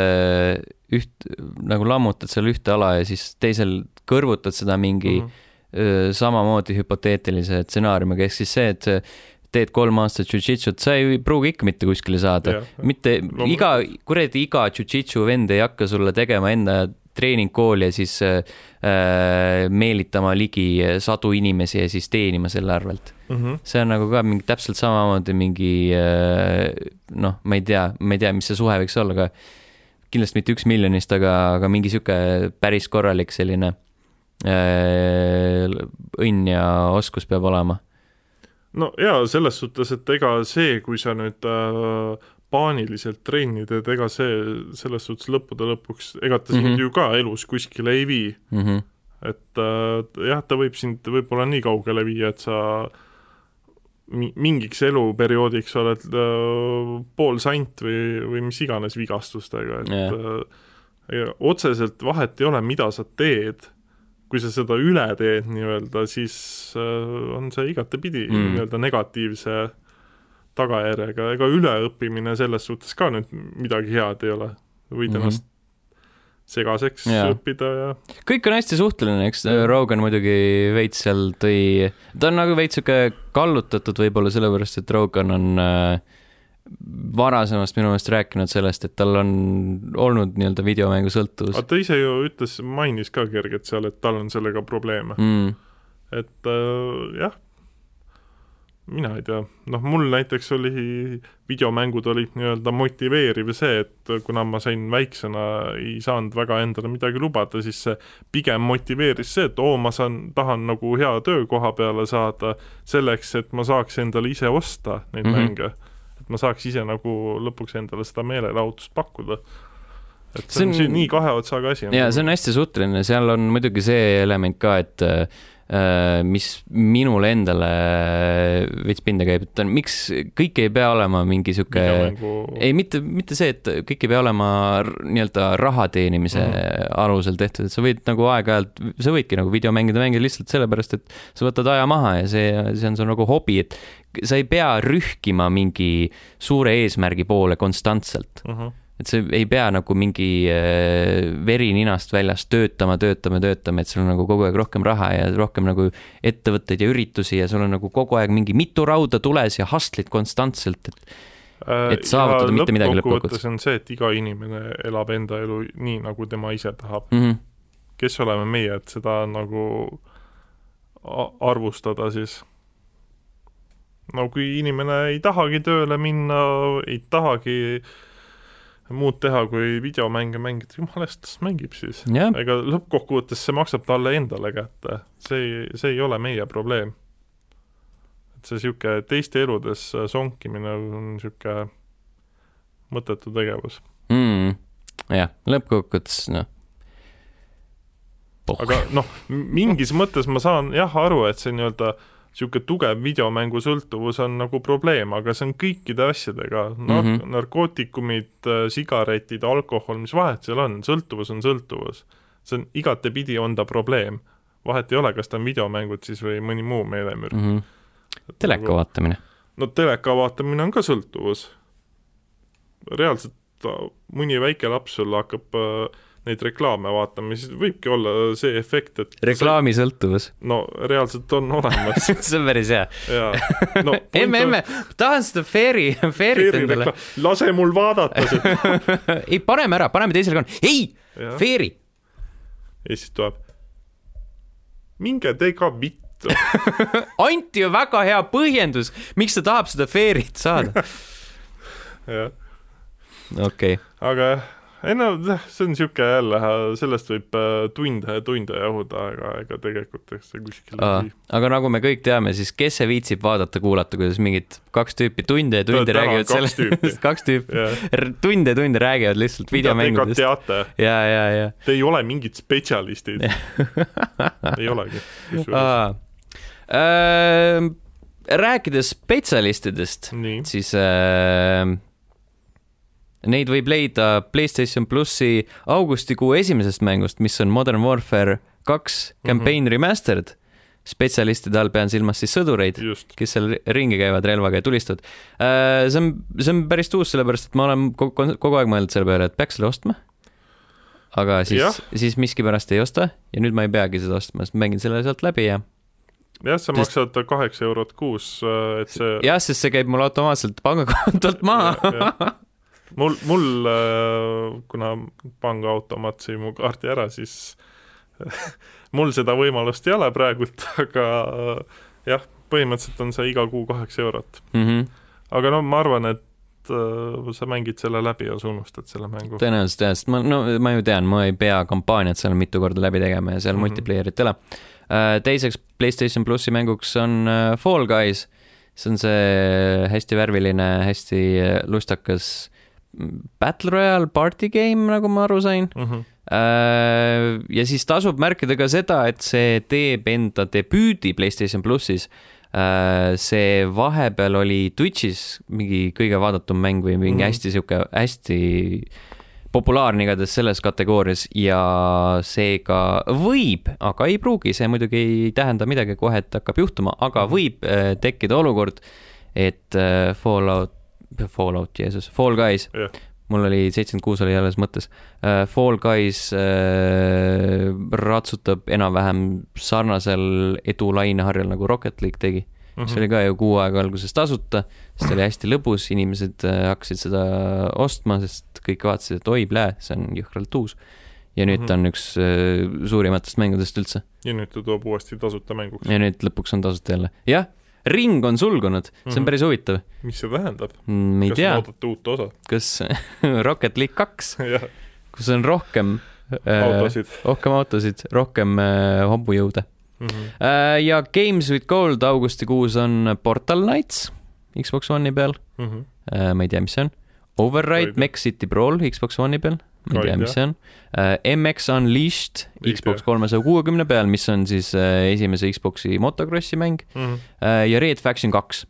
üht, nagu lammutad seal ühte ala ja siis teisel kõrvutad seda mingi mm -hmm. öö, samamoodi hüpoteetilise stsenaariumiga, ehk siis see, et teed kolm aastat jujitsut, sa ei pruugi ikka mitte kuskile saada. mitte Loomulikult. iga, kuradi iga jujitsu vend ei hakka sulle tegema enda treeningkooli ja siis äh, äh, meelitama ligi sadu inimesi ja siis teenima selle arvelt. mm. -hmm. see on nagu ka mingi täpselt samamoodi mingi äh, noh, ma ei tea, ma ei tea, mis see suhe võiks olla, aga kindlasti mitte üks miljonist, aga, aga mingi sihuke päris korralik selline äh, õnn ja oskus peab olema. no jaa, selles suhtes, et ega see, kui sa nüüd äh, paaniliselt trenni teed, ega see selles suhtes lõppude lõpuks, ega ta sind mm. -hmm. ju ka elus kuskile ei vii. Mm -hmm. et äh, jah, ta võib sind võib-olla nii kaugele viia, et sa mi- mingiks eluperioodiks oled äh, pool sant või, või mis iganes vigastustega, et Jah. äh, otseselt vahet ei ole, mida sa teed. kui sa seda üle teed nii-öelda, siis äh, on see igatepidi Mm. nii-öelda negatiivse tagajärjega, ega üleõppimine selles suhtes ka nüüd midagi head ei ole. võid Mhm. mm -hmm. ennast segaseks yeah. õppida ja kõik on hästi suhteline, eks Rogan muidugi veits seal tõi, ta on nagu veits sihuke kallutatud võib-olla sellepärast, et Rogan on äh, varasemast minu meelest rääkinud sellest, et tal on olnud nii-öelda videomängusõltuvus aga ta ise ju ütles, mainis ka kergelt seal, et tal on sellega probleeme mm.. et äh, jah, mina ei tea, noh mul näiteks oli, videomängud olid nii-öelda motiveeriv see, et kuna ma sain väiksena, ei saanud väga endale midagi lubada, siis see pigem motiveeris see, et oo, ma saan, tahan nagu hea töökoha peale saada selleks, et ma saaks endale ise osta neid mm -hmm. mänge. et ma saaks ise nagu lõpuks endale seda meelelahutust pakkuda. et see on, See on- nii kahe otsaga asi. ja see on hästi suhteline, seal on muidugi see element ka, et mis minule endale veits pinda käib, et miks kõik ei pea olema mingi sihuke ei, mitte, mitte see, et kõik ei pea olema nii-öelda raha teenimise mm. -hmm. alusel tehtud, et sa võid nagu aeg-ajalt, sa võidki nagu videomängida mängida lihtsalt sellepärast, et sa võtad aja maha ja see, see on sul nagu hobi, et sa ei pea rühkima mingi suure eesmärgi poole konstantselt. uh. -huh. Et see ei pea nagu mingi äh, veri ninast väljas töötama, töötama, töötama, et sul on nagu kogu aeg rohkem raha ja rohkem nagu ettevõtteid ja üritusi ja sul on nagu kogu aeg mingi mitu rauda tules ja hustled konstantselt, et Et saavutada mitte midagi lõppkokkuvõttes. on see, et iga inimene elab enda elu nii, nagu tema ise tahab. mm -hmm. kes oleme meie, et seda nagu arvustada siis? no kui inimene ei tahagi tööle minna, ei tahagi muud teha, kui videomänge mängida, jumala eest, las mängib siis. jah, ega lõppkokkuvõttes see maksab talle endale kätte, see ei, see ei ole meie probleem. et see niisugune teiste eludes sonkimine on niisugune mõttetu tegevus. mm,. jah, lõppkokkuvõttes noh. aga noh, mingis mõttes ma saan jah aru, et see nii-öelda niisugune tugev videomängusõltuvus on nagu probleem, aga see on kõikide asjadega, nar- mm, Mhm. -hmm. narkootikumid, sigaretid, alkohol, mis vahet seal on, sõltuvus on sõltuvus. see on igatepidi on ta probleem. vahet ei ole, kas ta on videomängud siis või mõni muu meelemürk mm. -hmm. teleka. vaatamine. no teleka vaatamine on ka sõltuvus. reaalselt mõni väike laps sul hakkab äh, neid reklaame vaatama, siis võibki olla see efekt, et reklaamisõltuvus. no reaalselt on olemas <laughs> see on päris hea. jaa. no <laughs> emme, emme, tahan seda Fairy, Fairy't endale. lase mul vaadata seda. <laughs> ei, paneme ära, paneme teisele kanale. ei, ja Fairy. siis tuleb, minge te ka vittu. anti ju väga hea põhjendus, miks ta tahab seda Fairy't saada. jah, okei okay., aga jah, ei no see on niisugune jälle, sellest võib äh, tunde ja tunde jahuda, aga ega tegelikult eks see kuskile Aa, ei aga nagu me kõik teame, siis kes see viitsib vaadata, kuulata, kuidas mingid kaks tüüpi tunde ja tunde on räägivad sellest, <laughs> kaks tüüpi r- tunde ja tunde räägivad lihtsalt videomängudest. teate, ja, ja, ja. te ei ole mingid spetsialistid. ei olegi. Äh, rääkides spetsialistidest, siis äh, neid võib leida Playstation plussi augustikuu esimesest mängust, mis on Modern Warfare kaks Campaign mm -hmm. Remastered. spetsialistide all pean silmas siis sõdureid, kes seal ringi käivad relvaga ja tulistavad. see on, see on päris uus, sellepärast et ma olen kogu, kogu aeg mõelnud selle peale, et peaks selle ostma. aga siis, siis miskipärast ei osta ja nüüd ma ei peagi seda ostma, sest mängin selle sealt läbi ja jah, sa Sest- maksad kaheksa eurot kuus, et see jah, sest see käib mul automaatselt pangakontolt maha. mul, mul, kuna pangaautomaat sõi mu kaardi ära, siis <laughs> mul seda võimalust ei ole praegult, <laughs> aga äh, jah, põhimõtteliselt on see iga kuu kaheksa eurot. Mhm. aga no ma arvan, et äh, sa mängid selle läbi ja sa unustad selle mängu. tõenäoliselt jah, sest ma, no ma ju tean, ma ei pea kampaaniat seal mitu korda läbi tegema ja seal mm. -hmm. multiplayer'it ei ole. teiseks Playstation plussi mänguks on äh, Fall Guys. see on see hästi värviline, hästi äh, lustakas mm, Battle Royale party game, nagu ma aru sain. Mhm. ja siis tasub märkida ka seda, et see teeb enda debüüdi Playstation plussis. see vahepeal oli Twitch'is mingi kõige vaadatum mäng või mingi Mhm. hästi sihuke, hästi populaarne igatahes selles kategoorias ja seega võib, aga ei pruugi, see muidugi ei tähenda midagi kohe, et hakkab juhtuma, aga Mhm. võib äh, tekkida olukord, et äh, Fallout, Fallout, Jeesus, Fall Guys Jah. mul oli seitsekümmend kuus oli alles mõttes uh,. Fall Guys uh, ratsutab enam-vähem sarnasel edulaineharjal nagu Rocket League tegi mm. -hmm. see oli ka ju kuu aega alguses tasuta, sest oli hästi lõbus, inimesed uh, hakkasid seda ostma, sest kõik vaatasid, et oi, plää, see on jõhkralt uus. ja nüüd ta on üks suurimatest mängudest üldse ja nüüd ta toob uuesti tasuta mänguks. ja nüüd lõpuks on tasuta jälle. jah, ring on sulgunud, see on Mhm. päris huvitav. mis see tähendab? ei kas tea, oodate uut osa? kas <laughs> Rocket League kaks, <laughs> kus on rohkem äh, autosid rohkem autosid, rohkem äh, hobujõude mm. -hmm. äh,. ja Games with Gold augustikuus on Portal Knights Xbox One'i peal Mm -hmm. äh,, ma ei tea, mis see on. Override Mech City Brawl Xbox One'i peal, ma ei tea, mis see on äh,. MX Unleashed Xbox kolmesaja kuuekümne peal, mis on siis äh, esimese Xbox'i motokrossi mäng Mm -hmm. ja Red Faction kaks.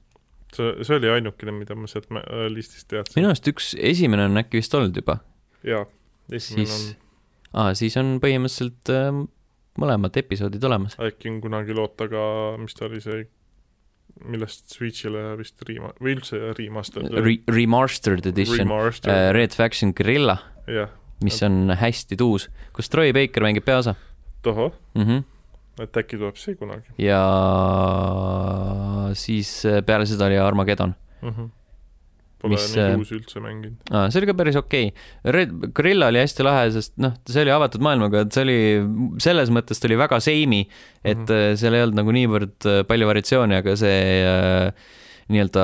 see, see oli ainukene, mida ma sealt listist teadsin. minu arust üks esimene on äkki vist olnud juba, jaa, esimene siis ah,, siis on põhimõtteliselt äh, mõlemad episoodid olemas. on, äkki on kunagi loota ka, mis ta oli see, millest Switch'ile vist riima-, või üldse remastered Re remastered edition, Remastered, Red Faction Guerilla, jah, mis on hästi tuus, kus Troy Baker mängib peaosa tohoh, mm. -hmm. et äkki tuleb see kunagi ja siis äh, peale seda oli Armageddon mm. -hmm. Pole Mis, nii äh, uusi üldse mänginud. ah,. see oli ka päris okei okay.. Red Guerilla oli hästi lahe, sest noh, see oli avatud maailmaga, et see oli, selles mõttes ta oli väga seimi, et mm. -hmm. seal ei olnud nagu niivõrd palju variatsiooni, aga see äh, nii-öelda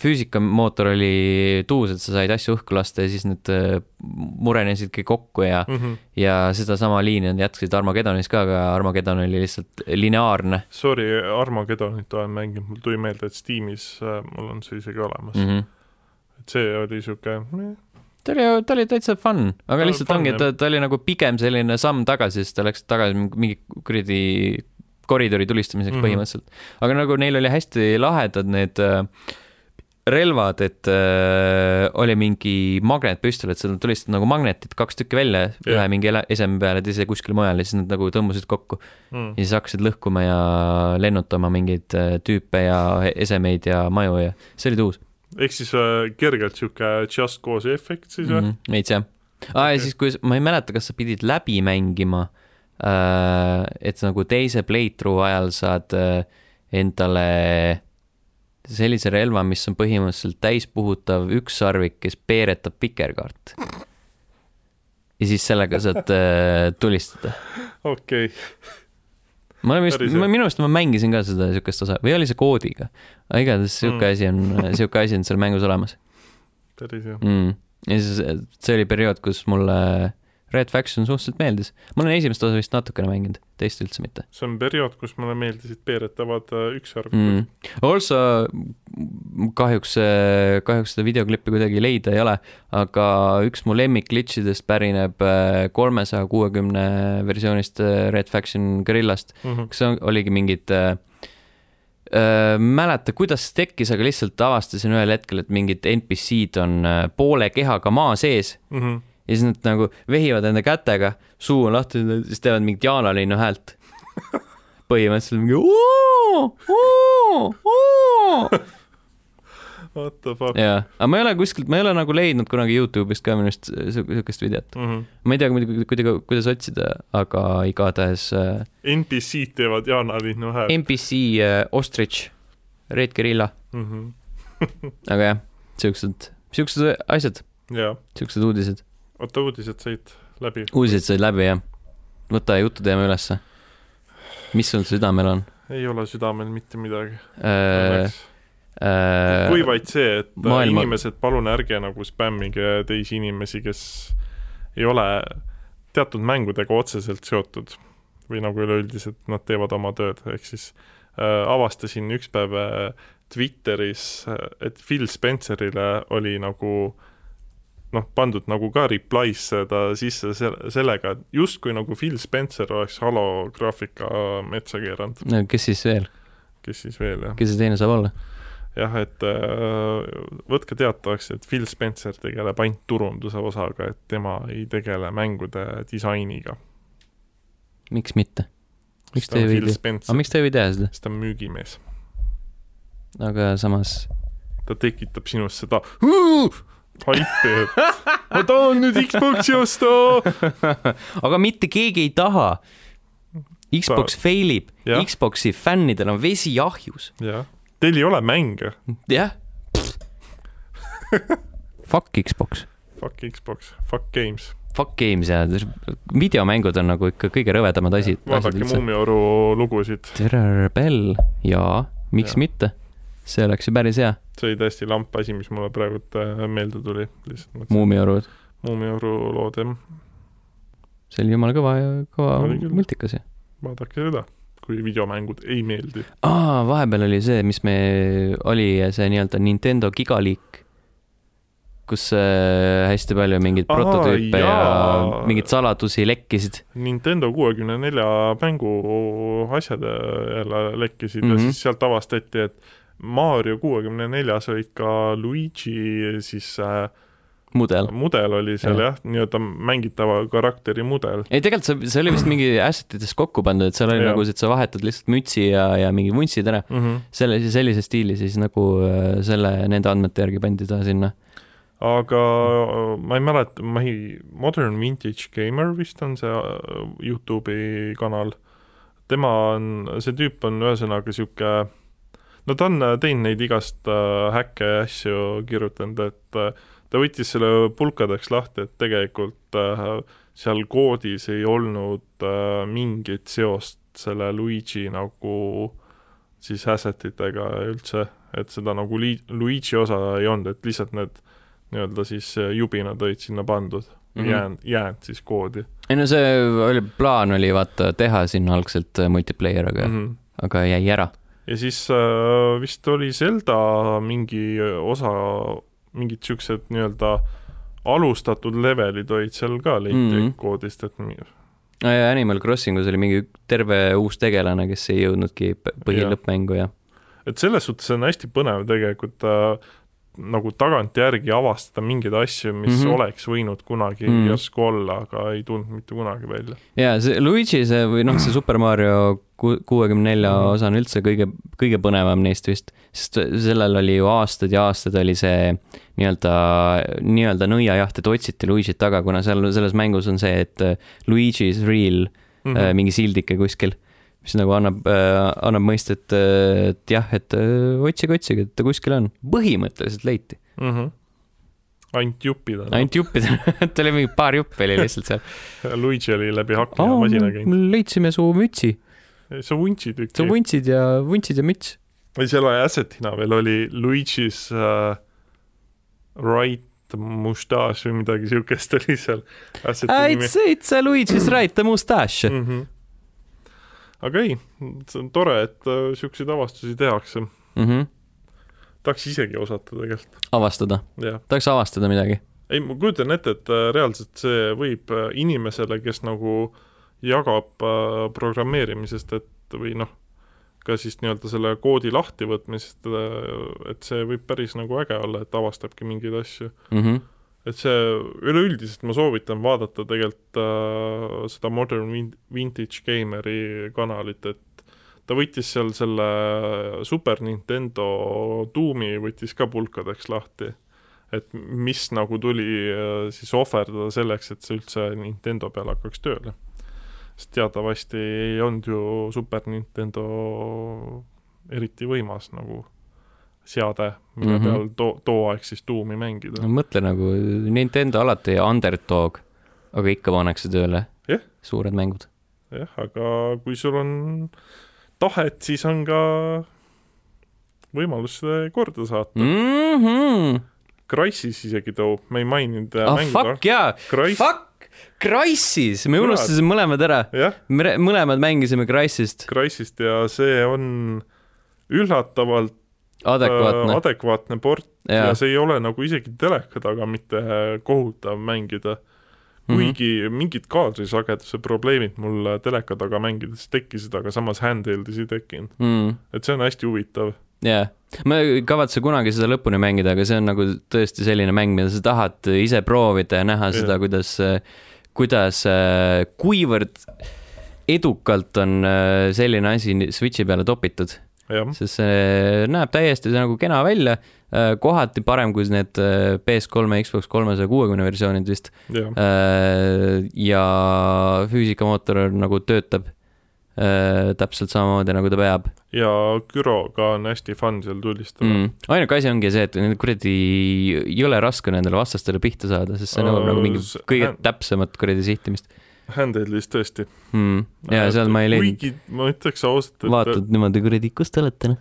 füüsikamootor oli tuus, et sa said asju õhku lasta ja siis need äh, murenesidki kokku ja Mm -hmm. ja sedasama liini nad jätkasid Armageddonis ka, aga Armageddon oli lihtsalt lineaarne Sorry, Armageddonit olen mänginud, mul tuli meelde, et Steamis äh, mul on see isegi olemas mm. mm. -hmm. et see oli sihuke, ta oli, ta oli täitsa fun, aga Ta lihtsalt fun, ongi, ta, ta oli nagu pigem selline samm tagasi, sest ta läks tagasi mingi kuradi koridori tulistamiseks mm. -hmm. põhimõtteliselt. aga nagu neil oli hästi lahedad need äh, relvad, et äh, oli mingi magnetpüstol, et sa tulistad nagu magnetid kaks tükki välja yeah., ühe mingi eseme peale, teise kuskile mujale ja siis nad nagu tõmbasid kokku mm. ja siis hakkasid lõhkuma ja lennutama mingeid äh, tüüpe ja esemeid ja maju ja see oli tuus ehk siis äh, kergelt sihuke just cause efekt siis või mm mm? -hmm. veits jah. aa ja siis, kui, ma ei mäleta, kas sa pidid läbi mängima et nagu teise playthrough ajal saad äh, endale sellise relva, mis on põhimõtteliselt täispuhutav ükssarvik, kes peeretab vikerkaart. ja siis sellega saad äh, tulistada. okei okay., ma olen vist, minu arust ma mängisin ka seda siukest osa või oli see koodiga? aga igatahes siuke Mm. asi on, <laughs> siuke asi on seal mängus olemas päris hea. mm.. ja siis see oli periood, kus mulle Red Faction suhteliselt meeldis. ma olen esimest osa vist natukene mänginud, teist üldse mitte see on periood, kus mulle meeldisid peeretavad äh, ükssarvikud mm.. Also kahjuks, kahjuks seda videoklippi kuidagi leida ei ole, aga üks mu lemmik glitchidest pärineb kolmesaja kuuekümne versioonist äh, Red Faction Guerillast, mm. -hmm. on- oligi mingid äh, äh, mäleta, kuidas see tekkis, aga lihtsalt avastasin ühel hetkel, et mingid NPC-d on äh, poole kehaga maa sees Mm -hmm. Ja siis nad nagu vehivad enda kätega, suu on lahti, siis teevad mingit jaanalinnu häält. põhimõtteliselt mingi oo, oo, oo. What the fuck jaa, aga ma ei ole kuskilt, ma ei ole nagu leidnud kunagi Youtube'ist ka minu arust sihukest videot. mm. -hmm. ma ei tea muidugi, kuidas, kuidas otsida, aga igatahes äh, NPC-d teevad jaanalinnu häält NPC äh, Ostrich, Red Guerilla, mm. <laughs> -hmm. aga jah, siuksed, siuksed asjad, jaa, siuksed uudised. Oota uudised said läbi. uudised said läbi jah. võta jututeema ülesse. mis sul südamel on ei ole südamel mitte midagi äh,? Äh, kui vaid see, et maailma- maailma... inimesed, palun ärge nagu spämmige teisi inimesi, kes ei ole teatud mängudega otseselt seotud või nagu üleüldiselt nad teevad oma tööd, ehk siis äh, avastasin üks päev äh, Twitteris, et Phil Spencerile oli nagu noh, pandud nagu ka reply'sse ta sisse se- sellega, et justkui nagu Phil Spencer oleks Halo graafika metsa keeranud, no kes siis veel, kes siis veel jah. kes see teine saab olla? jah, et äh, võtke teatavaks, et Phil Spencer tegeleb ainult turunduse osaga, et tema ei tegele mängude disainiga. miks mitte? miks ta ei või teha, aga, miks ta ei või teha seda, sest ta on müügimees. aga samas ta tekitab sinus seda haipi, et ma tahan nüüd Xbox'i osta. <laughs> aga mitte keegi ei taha. Xbox fail ib. Xbox'i fännidel on vesi ahjus. jah, teil ei ole mänge, jah. Fuck Xbox, fuck Xbox, fuck games. fuck games ja videomängud on nagu ikka kõige rõvedamad asi. vaadake Muumioru lugusid, Terror Bell, jaa, miks ja. mitte? See oleks ju päris hea, see oli täiesti lamp asi, mis mulle praegult äh, meelde tuli, lihtsalt mõtlesin, Muumioru, lood jah, see oli jumala kõva, kõva multikas ju. vaadake seda, kui videomängud ei meeldi. aa, vahepeal oli see, mis me, oli see nii-öelda Nintendo gigaliik, kus äh, hästi palju mingeid Aa, prototüüpe ja jaa. mingeid saladusi lekkisid. Nintendo kuuekümne nelja mängu asjad jälle lekkisid mm Mhm. -hmm. ja siis sealt avastati, et Mario kuuekümne neljas olid ka Luigi siis äh, mudel. mudel oli seal Jah. jah ja,, nii-öelda mängitava karakteri mudel. ei, tegelikult see, see oli vist mingi asset idest kokku pandud, et seal oli Jah. nagu, et sa vahetad lihtsalt mütsi ja, ja mingi vuntsid ära. Mm -hmm. selle, sellise stiili siis nagu äh, selle, nende andmete järgi pandi ta sinna. aga ma ei mäleta, ma ei, Modern Vintage Gamer vist on see äh, Youtube'i kanal. tema on, see tüüp on ühesõnaga sihuke, no ta on äh, teinud neid igast äh, häkke ja asju kirjutanud, et äh, ta võttis selle pulkadeks lahti, et tegelikult seal koodis ei olnud mingit seost selle Luigi nagu siis asset itega üldse, et seda nagu li-, Luigi osa ei olnud, et lihtsalt need nii-öelda siis jubinad olid sinna pandud mm. -hmm. jäänud, jäänud siis koodi ei no see oli, plaan oli vaata teha sinna algselt multiplayer, aga mm, mm. -hmm. -hmm. aga jäi ära. Ja siis äh, vist oli Zelda mingi osa, mingid siuksed nii-öelda alustatud levelid olid seal ka leiti mm. -hmm. koodist, et mi- Animal Crossingus oli mingi terve uus tegelane, kes ei jõudnudki põhilõppmängu ja et selles suhtes on hästi põnev tegelikult äh, nagu tagantjärgi avastada mingeid asju, mis mm. -hmm. oleks võinud kunagi mm. -hmm. järsku olla, aga ei tulnud mitte kunagi välja. ja see Luigi see või noh, see <clears throat> Super Mario kuuekümne nelja Mhm. osa on üldse kõige, kõige põnevam neist vist, sest sellel oli ju aastaid ja aastaid oli see nii-öelda, nii-öelda nõiajaht, et otsiti Luigi't taga, kuna seal selles mängus on see, et äh, Luigi is real mm. -hmm. mingi sildike kuskil, mis nagu annab, annab mõista, et, et jah, et äh, otsige, otsige, et ta kuskil on. põhimõtteliselt leiti, mm. -hmm. ainult juppida. ainult juppidel, <laughs> et oli mingi paar juppi oli lihtsalt seal. <laughs> Luigi oli läbi hakkli ja masina käinud. leidsime su mütsi, sa vuntsid su üks. vuntsid ja, vuntsid ja müts. või selle asset'ina veel oli Luigi's äh, right mustaaž või midagi siukest oli seal nimi It's, it's a Luigi's right mustache. mm. -hmm. aga ei, see on tore, et äh, siukseid avastusi tehakse. Mm -hmm. tahaks isegi osata tegelikult, avastada, tahaks avastada midagi. ei, ma kujutan ette, et äh, reaalselt see võib äh, inimesele, kes nagu jagab äh, programmeerimisest, et või noh, ka siis nii-öelda selle koodi lahtivõtmisest, et see võib päris nagu äge olla, et avastabki mingeid asju. Mm -hmm. et see üleüldiselt ma soovitan vaadata tegelikult äh, seda Modern Vin- Vintage Gameri kanalit, et ta võttis seal selle Super Nintendo tuumi võttis ka pulkadeks lahti. et mis nagu tuli äh, siis ohverdada selleks, et see üldse Nintendo peal hakkaks tööle. Sest teatavasti ei olnud ju Super Nintendo eriti võimas nagu seade, mille mm. -hmm. peal too, too aeg siis tuumi mängida no mõtle nagu Nintendo alati underdog, aga ikka pannakse tööle Jah. suured mängud. jah, aga kui sul on tahet, siis on ka võimalus seda korda saata mm.. Mm -hmm. Crysis isegi toob, me ei maininud ah mängu fuck jaa, Crysis, fuck, Crysis, me unustasime mõlemad ära. jah, me mõlemad mängisime Crysist, Crysist ja see on üllatavalt adekvaatne äh,, adekvaatne port ja. ja see ei ole nagu isegi teleka taga mitte kohutav mängida. Mhm. kuigi mingid kaadrisageduse probleemid mul teleka taga mängides tekkisid, aga samas handheld'is ei tekkinud. mm,. et see on hästi huvitav. jaa, ma ei kavatse kunagi seda lõpuni mängida, aga see on nagu tõesti selline mäng, mida sa tahad ise proovida ja näha seda, Jah. kuidas, kuidas, kuivõrd edukalt on äh, selline asi Switchi peale topitud, sest see näeb täiesti nagu kena välja, kohati parem kui need äh, PS3 ja Xbox kolmesaja kuuekümne versioonid vist. ja füüsikamootor nagu töötab. äh, täpselt samamoodi, nagu ta peab ja Küroga on hästi fun seal tulistada mm.. ainuke asi ongi see, et need kuradi jõle raske on nendele vastastele pihta saada, sest see nõuab Äh, nagu mingi kõige täpsemat kuradi sihtimist Handheld'is tõesti. mm.. ja seal ma ei leidnud, kuigi ma ütleks ausalt, et vaatad niimoodi kuradi, kus te olete noh.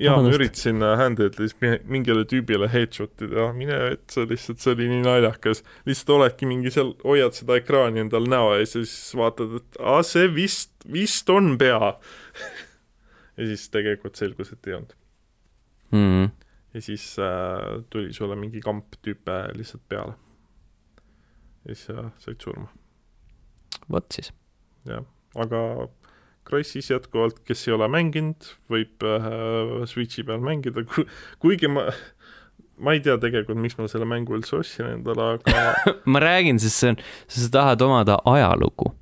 jaa, ma üritasin Handheld'is mi- mingile tüübile headshot'i teha, mine vetsa lihtsalt, see oli nii naljakas. lihtsalt oledki mingi seal, hoiad seda ekraani endal näo ees ja siis vaatad, et aa, see vist, vist on pea. <laughs> ja siis tegelikult selgus, et ei olnud. Mm. ja siis äh, tuli sulle mingi kamp tüüpe lihtsalt peale. ja siis äh, said surma, vot siis. jah. aga Crysis jätkuvalt, kes ei ole mänginud, võib äh, Switchi peal mängida, kuigi ma, ma ei tea tegelikult, miks ma selle mängu üldse ostsin endale, aga <laughs> ma räägin, sest see on, sa tahad omada ajalugu.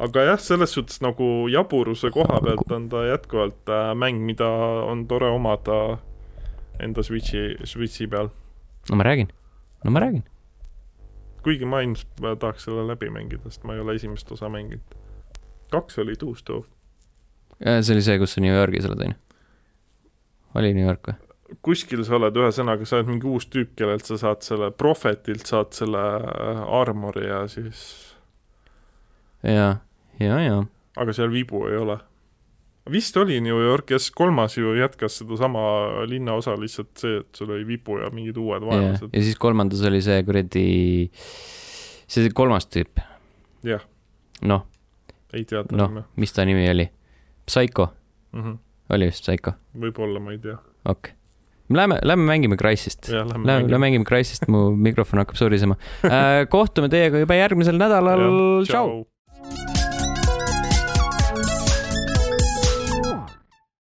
aga jah, selles suhtes nagu jaburuse koha pealt on ta jätkuvalt äh, mäng, mida on tore omada enda Switchi, Switchi peal. no ma räägin, no ma räägin. kuigi ma ilmselt tahaks selle läbi mängida, sest ma ei ole esimest osa mänginud. Kaks olid uus too. see oli see, kus sa New Yorgis oled, onju? oli New York või? kuskil sa oled, ühesõnaga sa oled mingi uus tüüp, kellelt sa saad selle, Prophetilt saad selle äh, armori ja siis, ja, ja, ja. aga seal vibu ei ole. vist oli New York ja siis kolmas ju jätkas sedasama linnaosa, lihtsalt see, et sul oli vibu ja mingid uued vaenlased. ja siis kolmandas oli see kuradi, see kolmas tüüp, jah, noh, ei tea ta noh nime, mis ta nimi oli? Psycho, mm. -hmm. oli vist Psycho, võib-olla, ma ei tea. okei okay.. Lähme, lähme mängime Crysist. lähme Lähme, lähme mängime Crysist, mu mikrofon hakkab surisema. kohtume teiega juba järgmisel nädalal, tšau.